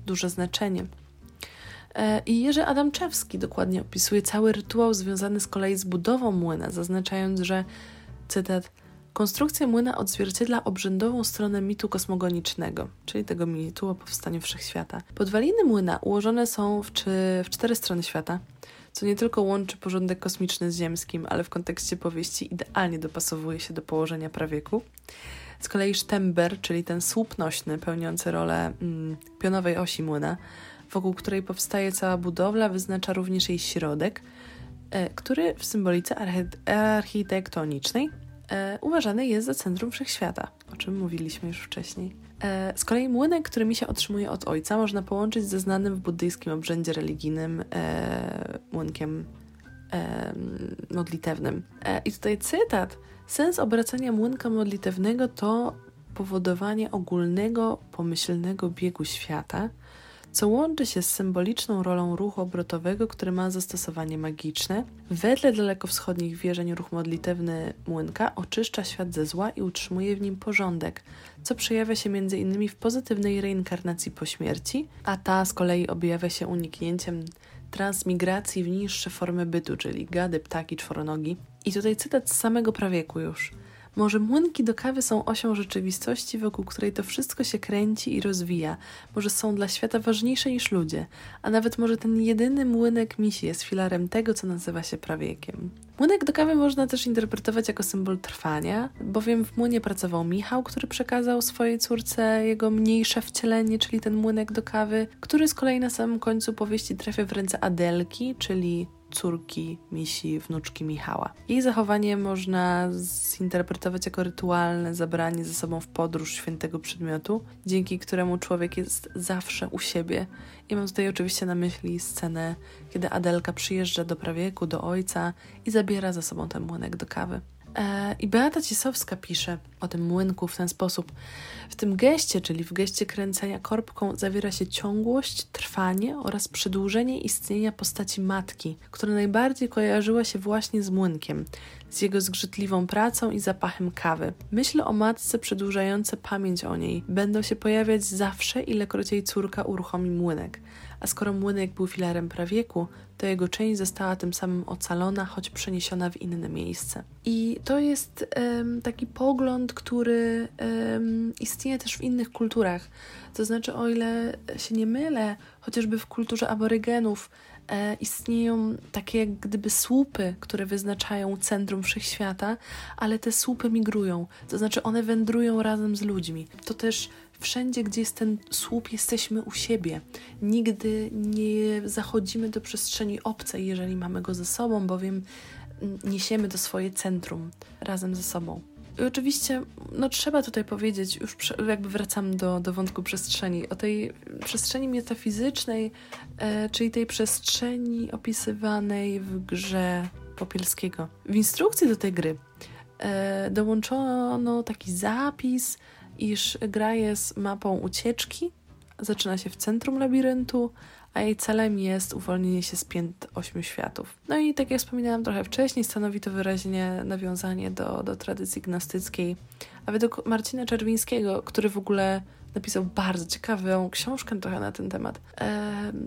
duże znaczenie. E, I Jerzy Adamczewski dokładnie opisuje cały rytuał związany z kolei z budową młyna, zaznaczając, że cytat Konstrukcja młyna odzwierciedla obrzędową stronę mitu kosmogonicznego, czyli tego mitu o powstaniu wszechświata. Podwaliny młyna ułożone są w, czy, w cztery strony świata, co nie tylko łączy porządek kosmiczny z ziemskim, ale w kontekście powieści idealnie dopasowuje się do położenia prawieku. Z kolei sztember, czyli ten słup nośny pełniący rolę mm, pionowej osi młyna, wokół której powstaje cała budowla, wyznacza również jej środek, e, który w symbolice architektonicznej e, uważany jest za centrum wszechświata, o czym mówiliśmy już wcześniej. E, z kolei młynek, który mi się otrzymuje od ojca, można połączyć ze znanym w buddyjskim obrzędzie religijnym młynkiem modlitewnym. I tutaj cytat. Sens obracania młynka modlitewnego to powodowanie ogólnego, pomyślnego biegu świata, co łączy się z symboliczną rolą ruchu obrotowego, który ma zastosowanie magiczne. Wedle dalekowschodnich wierzeń ruch modlitewny młynka oczyszcza świat ze zła i utrzymuje w nim porządek, co przejawia się m.in. w pozytywnej reinkarnacji po śmierci, a ta z kolei objawia się uniknięciem transmigracji w niższe formy bytu, czyli gady, ptaki, czworonogi. I tutaj cytat z samego prawieku już – może młynki do kawy są osią rzeczywistości, wokół której to wszystko się kręci i rozwija. Może są dla świata ważniejsze niż ludzie, a nawet może ten jedyny młynek misi jest filarem tego, co nazywa się prawiekiem. Młynek do kawy można też interpretować jako symbol trwania, bowiem w młynie pracował Michał, który przekazał swojej córce jego mniejsze wcielenie, czyli ten młynek do kawy, który z kolei na samym końcu powieści trafia w ręce Adelki, czyli córki misi, wnuczki Michała. Jej zachowanie można zinterpretować jako rytualne zabranie ze sobą w podróż świętego przedmiotu, dzięki któremu człowiek jest zawsze u siebie. I mam tutaj oczywiście na myśli scenę, kiedy Adelka przyjeżdża do prawieku, do ojca i zabiera ze sobą ten młynek do kawy. E, I Beata Cisowska pisze o tym młynku w ten sposób. W tym geście, czyli w geście kręcenia korbką, zawiera się ciągłość, trwanie oraz przedłużenie istnienia postaci matki, która najbardziej kojarzyła się właśnie z młynkiem, z jego zgrzytliwą pracą i zapachem kawy. Myśl o matce przedłużające pamięć o niej będą się pojawiać zawsze, ilekroć jej córka uruchomi młynek a skoro młynek był filarem prawieku, to jego część została tym samym ocalona, choć przeniesiona w inne miejsce. I to jest um, taki pogląd, który um, istnieje też w innych kulturach. To znaczy, o ile się nie mylę, chociażby w kulturze aborygenów e, istnieją takie jak gdyby słupy, które wyznaczają centrum wszechświata, ale te słupy migrują, to znaczy one wędrują razem z ludźmi. To też Wszędzie, gdzie jest ten słup, jesteśmy u siebie. Nigdy nie zachodzimy do przestrzeni obcej, jeżeli mamy go ze sobą, bowiem niesiemy do swoje centrum razem ze sobą. I oczywiście, no trzeba tutaj powiedzieć, już jakby wracam do, do wątku przestrzeni, o tej przestrzeni metafizycznej, e, czyli tej przestrzeni opisywanej w grze Popielskiego. W instrukcji do tej gry e, dołączono taki zapis, iż gra jest mapą ucieczki, zaczyna się w centrum labiryntu, a jej celem jest uwolnienie się z pięt ośmiu światów. No i tak jak wspominałam trochę wcześniej, stanowi to wyraźnie nawiązanie do, do tradycji gnostyckiej. A według Marcina Czerwińskiego, który w ogóle napisał bardzo ciekawą książkę trochę na ten temat,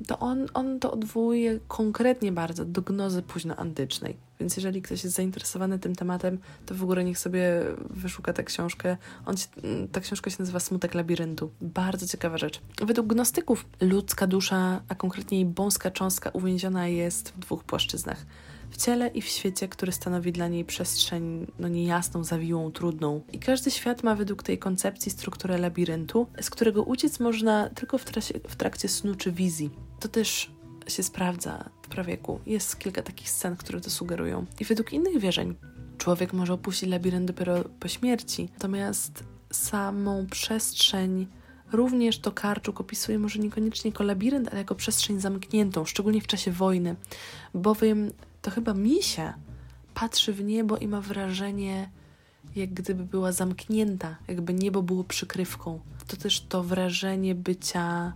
to on, on to odwołuje konkretnie bardzo do gnozy późnoantycznej. Więc jeżeli ktoś jest zainteresowany tym tematem, to w ogóle niech sobie wyszuka tę książkę. On się, ta książka się nazywa Smutek Labiryntu. Bardzo ciekawa rzecz. Według gnostyków ludzka dusza, a konkretnie jej bąska cząstka uwięziona jest w dwóch płaszczyznach w ciele i w świecie, który stanowi dla niej przestrzeń no niejasną, zawiłą, trudną. I każdy świat ma według tej koncepcji strukturę labiryntu, z którego uciec można tylko w, trasie, w trakcie snu czy wizji. To też się sprawdza w prawieku. Jest kilka takich scen, które to sugerują. I według innych wierzeń człowiek może opuścić labirynt dopiero po śmierci, natomiast samą przestrzeń Również to Karczuk opisuje może niekoniecznie jako labirynt, ale jako przestrzeń zamkniętą, szczególnie w czasie wojny, bowiem to chyba misia patrzy w niebo i ma wrażenie, jak gdyby była zamknięta, jakby niebo było przykrywką. To też to wrażenie bycia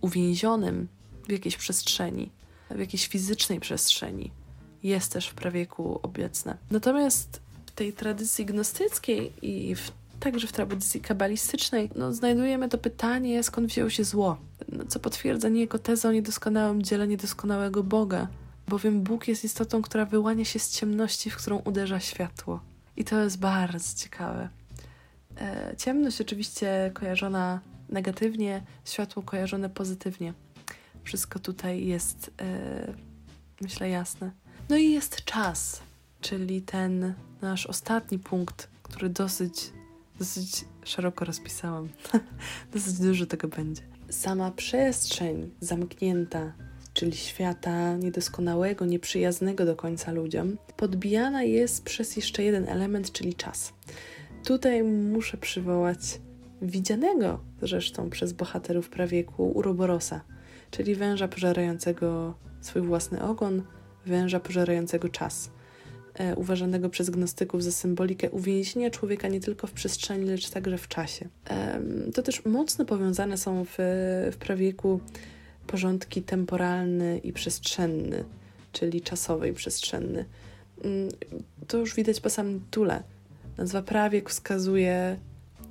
uwięzionym w jakiejś przestrzeni, w jakiejś fizycznej przestrzeni jest też w prawieku obecne. Natomiast w tej tradycji gnostyckiej i w, także w tradycji kabalistycznej no, znajdujemy to pytanie, skąd wzięło się zło, no, co potwierdza niejako tezę o niedoskonałym dziele niedoskonałego Boga, bowiem Bóg jest istotą, która wyłania się z ciemności, w którą uderza światło. I to jest bardzo ciekawe. E, ciemność oczywiście kojarzona negatywnie, światło kojarzone pozytywnie. Wszystko tutaj jest, e, myślę, jasne. No i jest czas, czyli ten nasz ostatni punkt, który dosyć, dosyć szeroko rozpisałam. dosyć dużo tego będzie. sama przestrzeń zamknięta, czyli świata niedoskonałego, nieprzyjaznego do końca ludziom, podbijana jest przez jeszcze jeden element, czyli czas. Tutaj muszę przywołać widzianego zresztą przez bohaterów prawieku Uroborosa, czyli węża pożerającego swój własny ogon, węża pożerającego czas, e, uważanego przez gnostyków za symbolikę uwięzienia człowieka nie tylko w przestrzeni, lecz także w czasie. E, to też mocno powiązane są w, w prawieku porządki temporalny i przestrzenny, czyli czasowy i przestrzenny. Mm, to już widać po samym tule. Nazwa prawiek wskazuje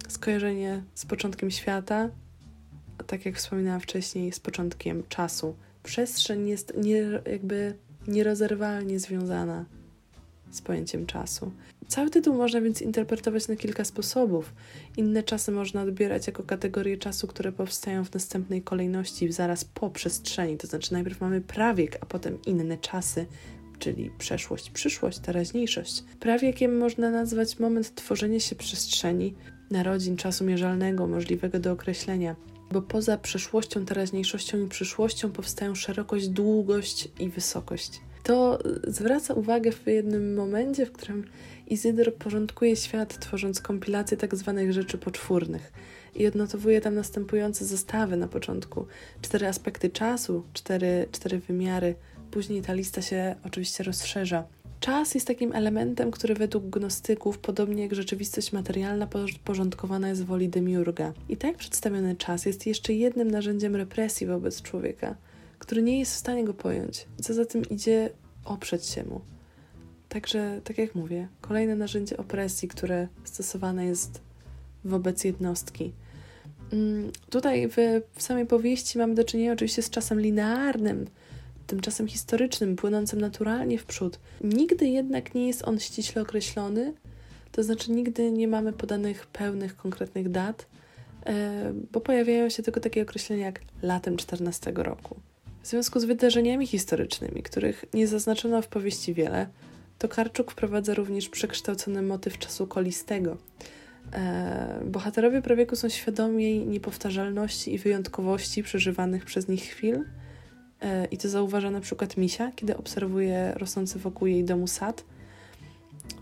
skojarzenie z początkiem świata, a tak jak wspominałam wcześniej, z początkiem czasu. Przestrzeń jest nie, jakby nierozerwalnie związana z pojęciem czasu. Cały tytuł można więc interpretować na kilka sposobów. Inne czasy można odbierać jako kategorie czasu, które powstają w następnej kolejności, zaraz po przestrzeni. To znaczy, najpierw mamy prawiek, a potem inne czasy, czyli przeszłość, przyszłość, teraźniejszość. Prawiekiem można nazwać moment tworzenia się przestrzeni, narodzin czasu mierzalnego, możliwego do określenia, bo poza przeszłością, teraźniejszością i przyszłością powstają szerokość, długość i wysokość. To zwraca uwagę w jednym momencie, w którym Izydor porządkuje świat, tworząc kompilację tak zwanych rzeczy poczwórnych i odnotowuje tam następujące zestawy na początku. Cztery aspekty czasu, cztery, cztery wymiary. Później ta lista się oczywiście rozszerza. Czas jest takim elementem, który według gnostyków, podobnie jak rzeczywistość materialna, porządkowana jest woli demiurga. I tak przedstawiony czas jest jeszcze jednym narzędziem represji wobec człowieka, który nie jest w stanie go pojąć. Co za tym idzie, oprzeć się mu. Także, tak jak mówię, kolejne narzędzie opresji, które stosowane jest wobec jednostki. Mm, tutaj w, w samej powieści mamy do czynienia oczywiście z czasem linearnym, tymczasem historycznym, płynącym naturalnie w przód. Nigdy jednak nie jest on ściśle określony, to znaczy nigdy nie mamy podanych pełnych, konkretnych dat, e, bo pojawiają się tylko takie określenia jak latem 14 roku. W związku z wydarzeniami historycznymi, których nie zaznaczono w powieści wiele, Tokarczuk wprowadza również przekształcony motyw czasu kolistego. E, bohaterowie prawieku są świadomi niepowtarzalności i wyjątkowości przeżywanych przez nich chwil, E, I to zauważa na przykład Misia, kiedy obserwuje rosnący wokół jej domu sad.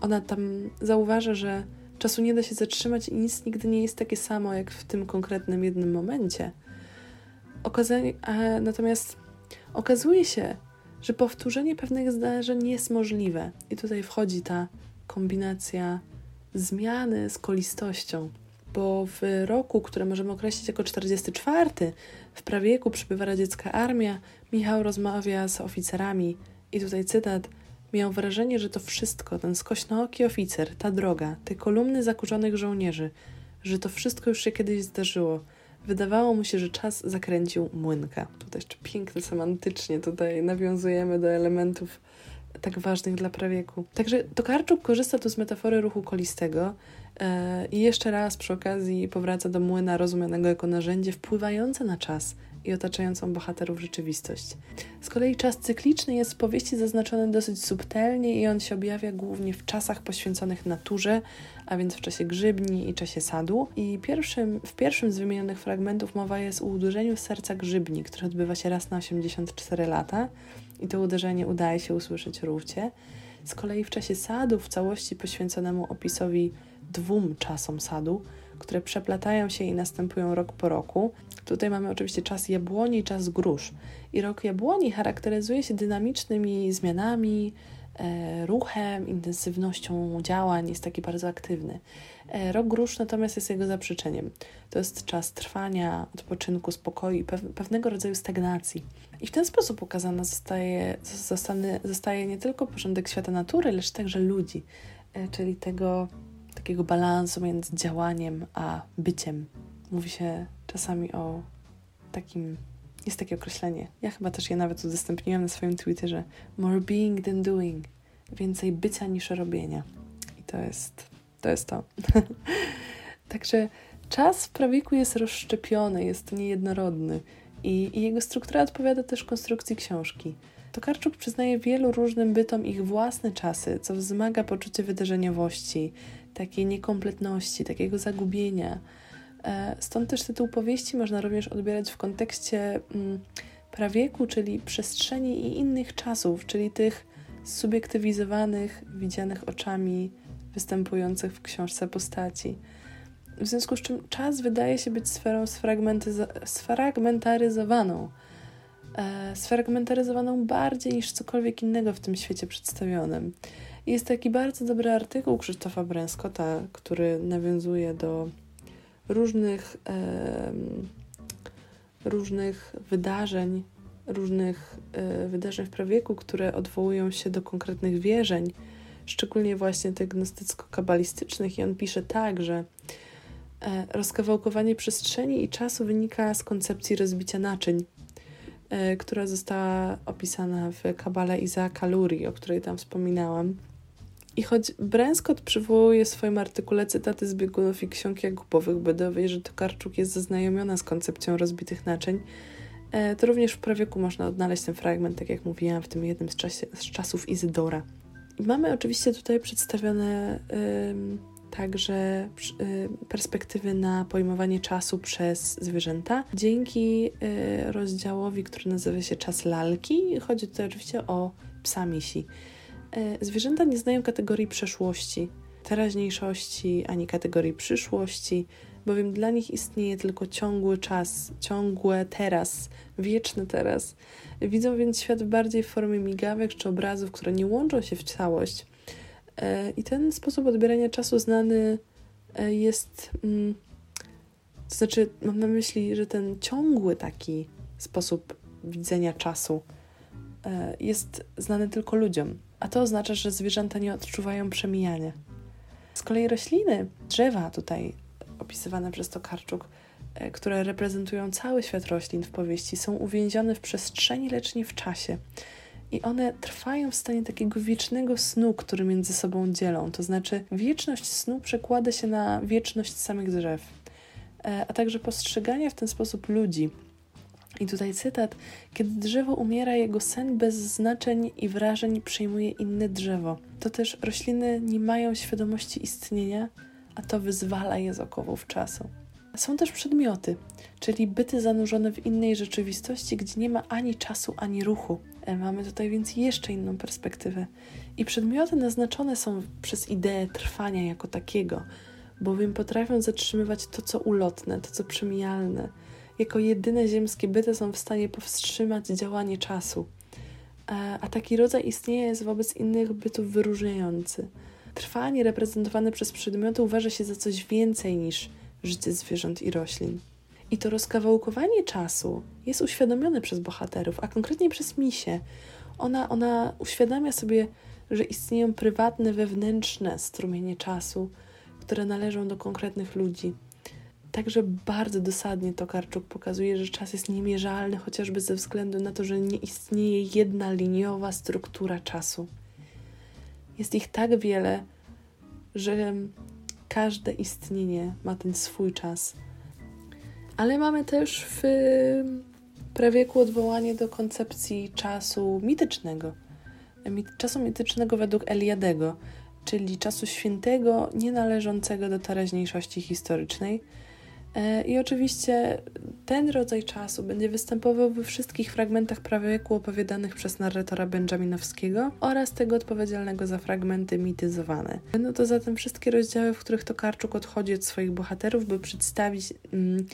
Ona tam zauważa, że czasu nie da się zatrzymać i nic nigdy nie jest takie samo, jak w tym konkretnym jednym momencie. Okazanie, natomiast okazuje się, że powtórzenie pewnych zdarzeń jest możliwe. I tutaj wchodzi ta kombinacja zmiany z kolistością bo w roku, który możemy określić jako 44, w prawieku przybywa radziecka armia, Michał rozmawia z oficerami i tutaj cytat Miał wrażenie, że to wszystko, ten skośnooki oficer, ta droga, te kolumny zakurzonych żołnierzy, że to wszystko już się kiedyś zdarzyło. Wydawało mu się, że czas zakręcił młynka. Tutaj jeszcze piękne semantycznie tutaj nawiązujemy do elementów tak ważnych dla prawieku. Także Tokarczuk korzysta tu z metafory ruchu kolistego e, i jeszcze raz przy okazji powraca do młyna rozumianego jako narzędzie wpływające na czas i otaczającą bohaterów rzeczywistość. Z kolei czas cykliczny jest w powieści zaznaczony dosyć subtelnie i on się objawia głównie w czasach poświęconych naturze, a więc w czasie grzybni i czasie sadu. I pierwszym, w pierwszym z wymienionych fragmentów mowa jest o uderzeniu serca grzybni, które odbywa się raz na 84 lata i to uderzenie udaje się usłyszeć rówcie. Z kolei w czasie sadu, w całości poświęconemu opisowi dwóm czasom sadu, które przeplatają się i następują rok po roku. Tutaj mamy oczywiście czas jabłoni czas grusz. I rok jabłoni charakteryzuje się dynamicznymi zmianami, ruchem, intensywnością działań, jest taki bardzo aktywny. E, rok grusz natomiast jest jego zaprzeczeniem. To jest czas trwania, odpoczynku, spokoju i pewnego rodzaju stagnacji. I w ten sposób ukazana zostaje, zostanie, zostaje nie tylko porządek świata natury, lecz także ludzi, e, czyli tego takiego balansu między działaniem a byciem. Mówi się czasami o takim, jest takie określenie. Ja chyba też je nawet udostępniłam na swoim Twitterze. More being than doing. Więcej bycia niż robienia. I to jest to. Jest to. Także czas w prawiku jest rozszczepiony, jest niejednorodny i, i jego struktura odpowiada też konstrukcji książki. Tokarczuk przyznaje wielu różnym bytom ich własne czasy, co wzmaga poczucie wydarzeniowości, takiej niekompletności, takiego zagubienia. E, stąd też tytuł powieści można również odbierać w kontekście mm, prawieku, czyli przestrzeni i innych czasów, czyli tych subiektywizowanych, widzianych oczami występujących w książce postaci. W związku z czym czas wydaje się być sferą sfragmentaryzowaną, e, sfragmentaryzowaną bardziej niż cokolwiek innego w tym świecie przedstawionym. Jest taki bardzo dobry artykuł Krzysztofa Bręskota, który nawiązuje do różnych, różnych wydarzeń, różnych e, wydarzeń w prawieku, które odwołują się do konkretnych wierzeń, szczególnie właśnie tych gnostycko-kabalistycznych. I on pisze tak, że e, rozkawałkowanie przestrzeni i czasu wynika z koncepcji rozbicia naczyń, e, która została opisana w kabale Izaaka Lurie, o której tam wspominałam. I choć Bręskot przywołuje w swoim artykule cytaty z biegunów i ksiąg Jakubowych, by dowieść, że Tokarczuk jest zaznajomiona z koncepcją rozbitych naczyń, e, to również w prawieku można odnaleźć ten fragment, tak jak mówiłam, w tym jednym z, czasie, z czasów Izydora. I mamy oczywiście tutaj przedstawione także y, perspektywy na pojmowanie czasu przez zwierzęta. Dzięki y, rozdziałowi, który nazywa się Czas lalki, chodzi tutaj oczywiście o psa misi. E, zwierzęta nie znają kategorii przeszłości, teraźniejszości ani kategorii przyszłości, bowiem dla nich istnieje tylko ciągły czas, ciągłe teraz, wieczny teraz. Widzą więc świat bardziej w formie migawek czy obrazów, które nie łączą się w całość. E, I ten sposób odbierania czasu znany e, jest. Mm, to znaczy, mam na myśli, że ten ciągły taki sposób widzenia czasu jest znany tylko ludziom a to oznacza, że zwierzęta nie odczuwają przemijania. Z kolei rośliny, drzewa tutaj opisywane przez Tokarczuk, e, które reprezentują cały świat roślin w powieści, są uwięzione w przestrzeni, lecz nie w czasie. I one trwają w stanie takiego wiecznego snu, który między sobą dzielą. To znaczy, wieczność snu przekłada się na wieczność samych drzew, e, a także postrzegania w ten sposób ludzi, i tutaj cytat: Kiedy drzewo umiera, jego sen bez znaczeń i wrażeń przejmuje inne drzewo. To też rośliny nie mają świadomości istnienia, a to wyzwala je z okowów czasu. Są też przedmioty, czyli byty zanurzone w innej rzeczywistości, gdzie nie ma ani czasu, ani ruchu. E, mamy tutaj więc jeszcze inną perspektywę. I przedmioty naznaczone są przez ideę trwania jako takiego, bowiem potrafią zatrzymywać to, co ulotne, to, co przemijalne jako jedyne ziemskie byty są w stanie powstrzymać działanie czasu. E, a taki rodzaj istnienia jest wobec innych bytów wyróżniający. Trwanie reprezentowane przez przedmioty uważa się za coś więcej niż życie zwierząt i roślin. I to rozkawałkowanie czasu jest uświadomione przez bohaterów, a konkretnie przez misie. Ona, ona uświadamia sobie, że istnieją prywatne, wewnętrzne strumienie czasu, które należą do konkretnych ludzi. Także bardzo dosadnie Tokarczuk pokazuje, że czas jest niemierzalny, chociażby ze względu na to, że nie istnieje jedna liniowa struktura czasu. Jest ich tak wiele, że każde istnienie ma ten swój czas. Ale mamy też w prawieku odwołanie do koncepcji czasu mitycznego. Czasu mitycznego według Eliadego, czyli czasu świętego, nie należącego do teraźniejszości historycznej I oczywiście ten rodzaj czasu będzie występował we wszystkich fragmentach prawowieku opowiadanych przez narratora Benjaminowskiego oraz tego odpowiedzialnego za fragmenty mityzowane. No to zatem wszystkie rozdziały, w których Tokarczuk odchodzi od swoich bohaterów, by przedstawić mm,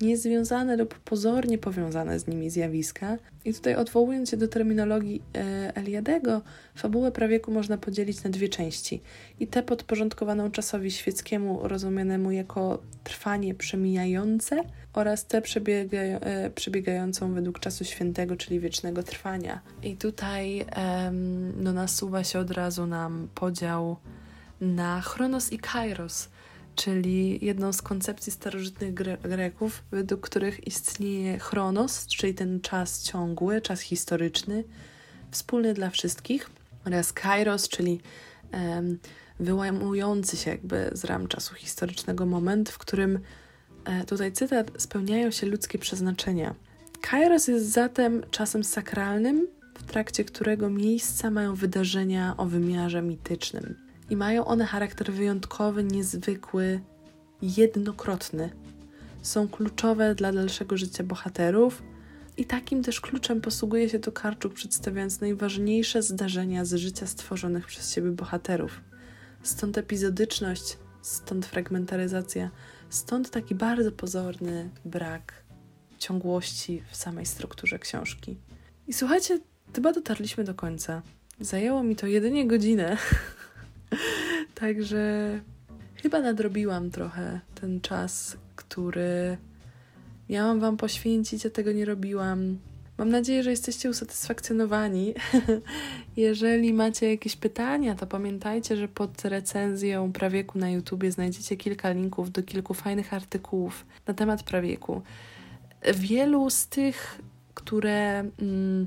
niezwiązane lub pozornie powiązane z nimi zjawiska. I tutaj odwołując się do terminologii e, Eliadego, fabułę prawieku można podzielić na dwie części. I tę podporządkowaną czasowi świeckiemu, rozumianemu jako trwanie przemijające, oraz tę przebiegają, e, przebiegającą według czasu świętego, czyli wiecznego trwania. I tutaj no, nasuwa się od razu nam podział na Chronos i Kairos – czyli jedną z koncepcji starożytnych Gre Greków, według których istnieje chronos, czyli ten czas ciągły, czas historyczny, wspólny dla wszystkich, oraz kairos, czyli um, wyłamujący się jakby z ram czasu historycznego moment, w którym, e, tutaj cytat, spełniają się ludzkie przeznaczenia. Kairos jest zatem czasem sakralnym, w trakcie którego miejsca mają wydarzenia o wymiarze mitycznym i mają one charakter wyjątkowy, niezwykły, jednokrotny. są kluczowe dla dalszego życia bohaterów. I takim też kluczem posługuje się Tokarczuk, przedstawiając najważniejsze zdarzenia z życia stworzonych przez siebie bohaterów. Stąd epizodyczność, stąd fragmentaryzacja, stąd taki bardzo pozorny brak ciągłości w samej strukturze książki. I słuchajcie, chyba dotarliśmy do końca. Zajęło mi to jedynie godzinę. Także chyba nadrobiłam trochę ten czas, który miałam Wam poświęcić, a tego nie robiłam. Mam nadzieję, że jesteście usatysfakcjonowani. Jeżeli macie jakieś pytania, to pamiętajcie, że pod recenzją prawieku na YouTubie znajdziecie kilka linków do kilku fajnych artykułów na temat prawieku. Wielu z tych, które, mm,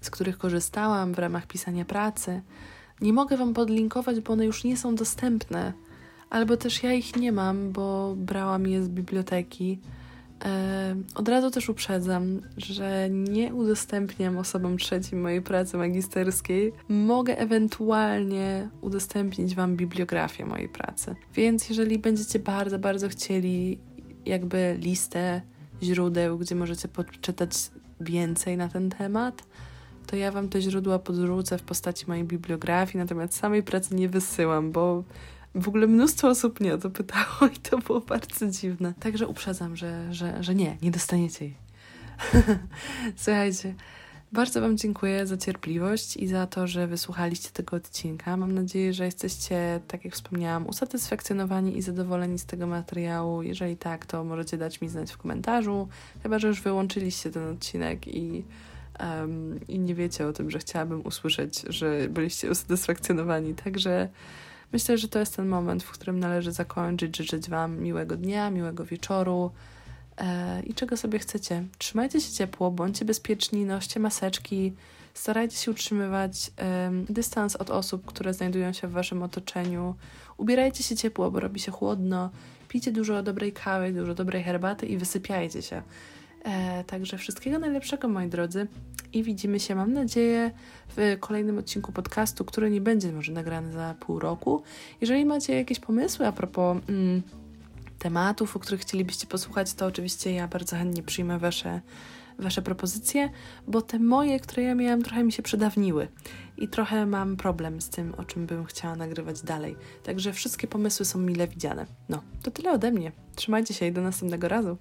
z których korzystałam w ramach pisania pracy, nie mogę Wam podlinkować, bo one już nie są dostępne, albo też ja ich nie mam, bo brałam je z biblioteki. E, od razu też uprzedzam, że nie udostępniam osobom trzecim mojej pracy magisterskiej. Mogę ewentualnie udostępnić Wam bibliografię mojej pracy. Więc jeżeli będziecie bardzo, bardzo chcieli jakby listę źródeł, gdzie możecie poczytać więcej na ten temat, to ja Wam te źródła podrzucę w postaci mojej bibliografii, natomiast samej pracy nie wysyłam, bo w ogóle mnóstwo osób mnie o to pytało i to było bardzo dziwne. Także uprzedzam, że, że, że nie, nie dostaniecie jej. Słuchajcie, bardzo Wam dziękuję za cierpliwość i za to, że wysłuchaliście tego odcinka. Mam nadzieję, że jesteście, tak jak wspomniałam, usatysfakcjonowani i zadowoleni z tego materiału. Jeżeli tak, to możecie dać mi znać w komentarzu, chyba że już wyłączyliście ten odcinek i um, i nie wiecie o tym, że chciałabym usłyszeć, że byliście usatysfakcjonowani. Także myślę, że to jest ten moment, w którym należy zakończyć, życzyć Wam miłego dnia, miłego wieczoru e, i czego sobie chcecie. Trzymajcie się ciepło, bądźcie bezpieczni, noście maseczki, starajcie się utrzymywać dystans od osób, które znajdują się w Waszym otoczeniu. Ubierajcie się ciepło, bo robi się chłodno. Pijcie dużo dobrej kawy, dużo dobrej herbaty i wysypiajcie się. E, także wszystkiego najlepszego, moi drodzy. I widzimy się, mam nadzieję, w kolejnym odcinku podcastu, który nie będzie może nagrany za pół roku. Jeżeli macie jakieś pomysły a propos mm, tematów, o których chcielibyście posłuchać, to oczywiście ja bardzo chętnie przyjmę Wasze, wasze propozycje, bo te moje, które ja miałam, trochę mi się przydawniły i trochę mam problem z tym, o czym bym chciała nagrywać dalej. Także wszystkie pomysły są mile widziane. No, to tyle ode mnie. Trzymajcie się i do następnego razu.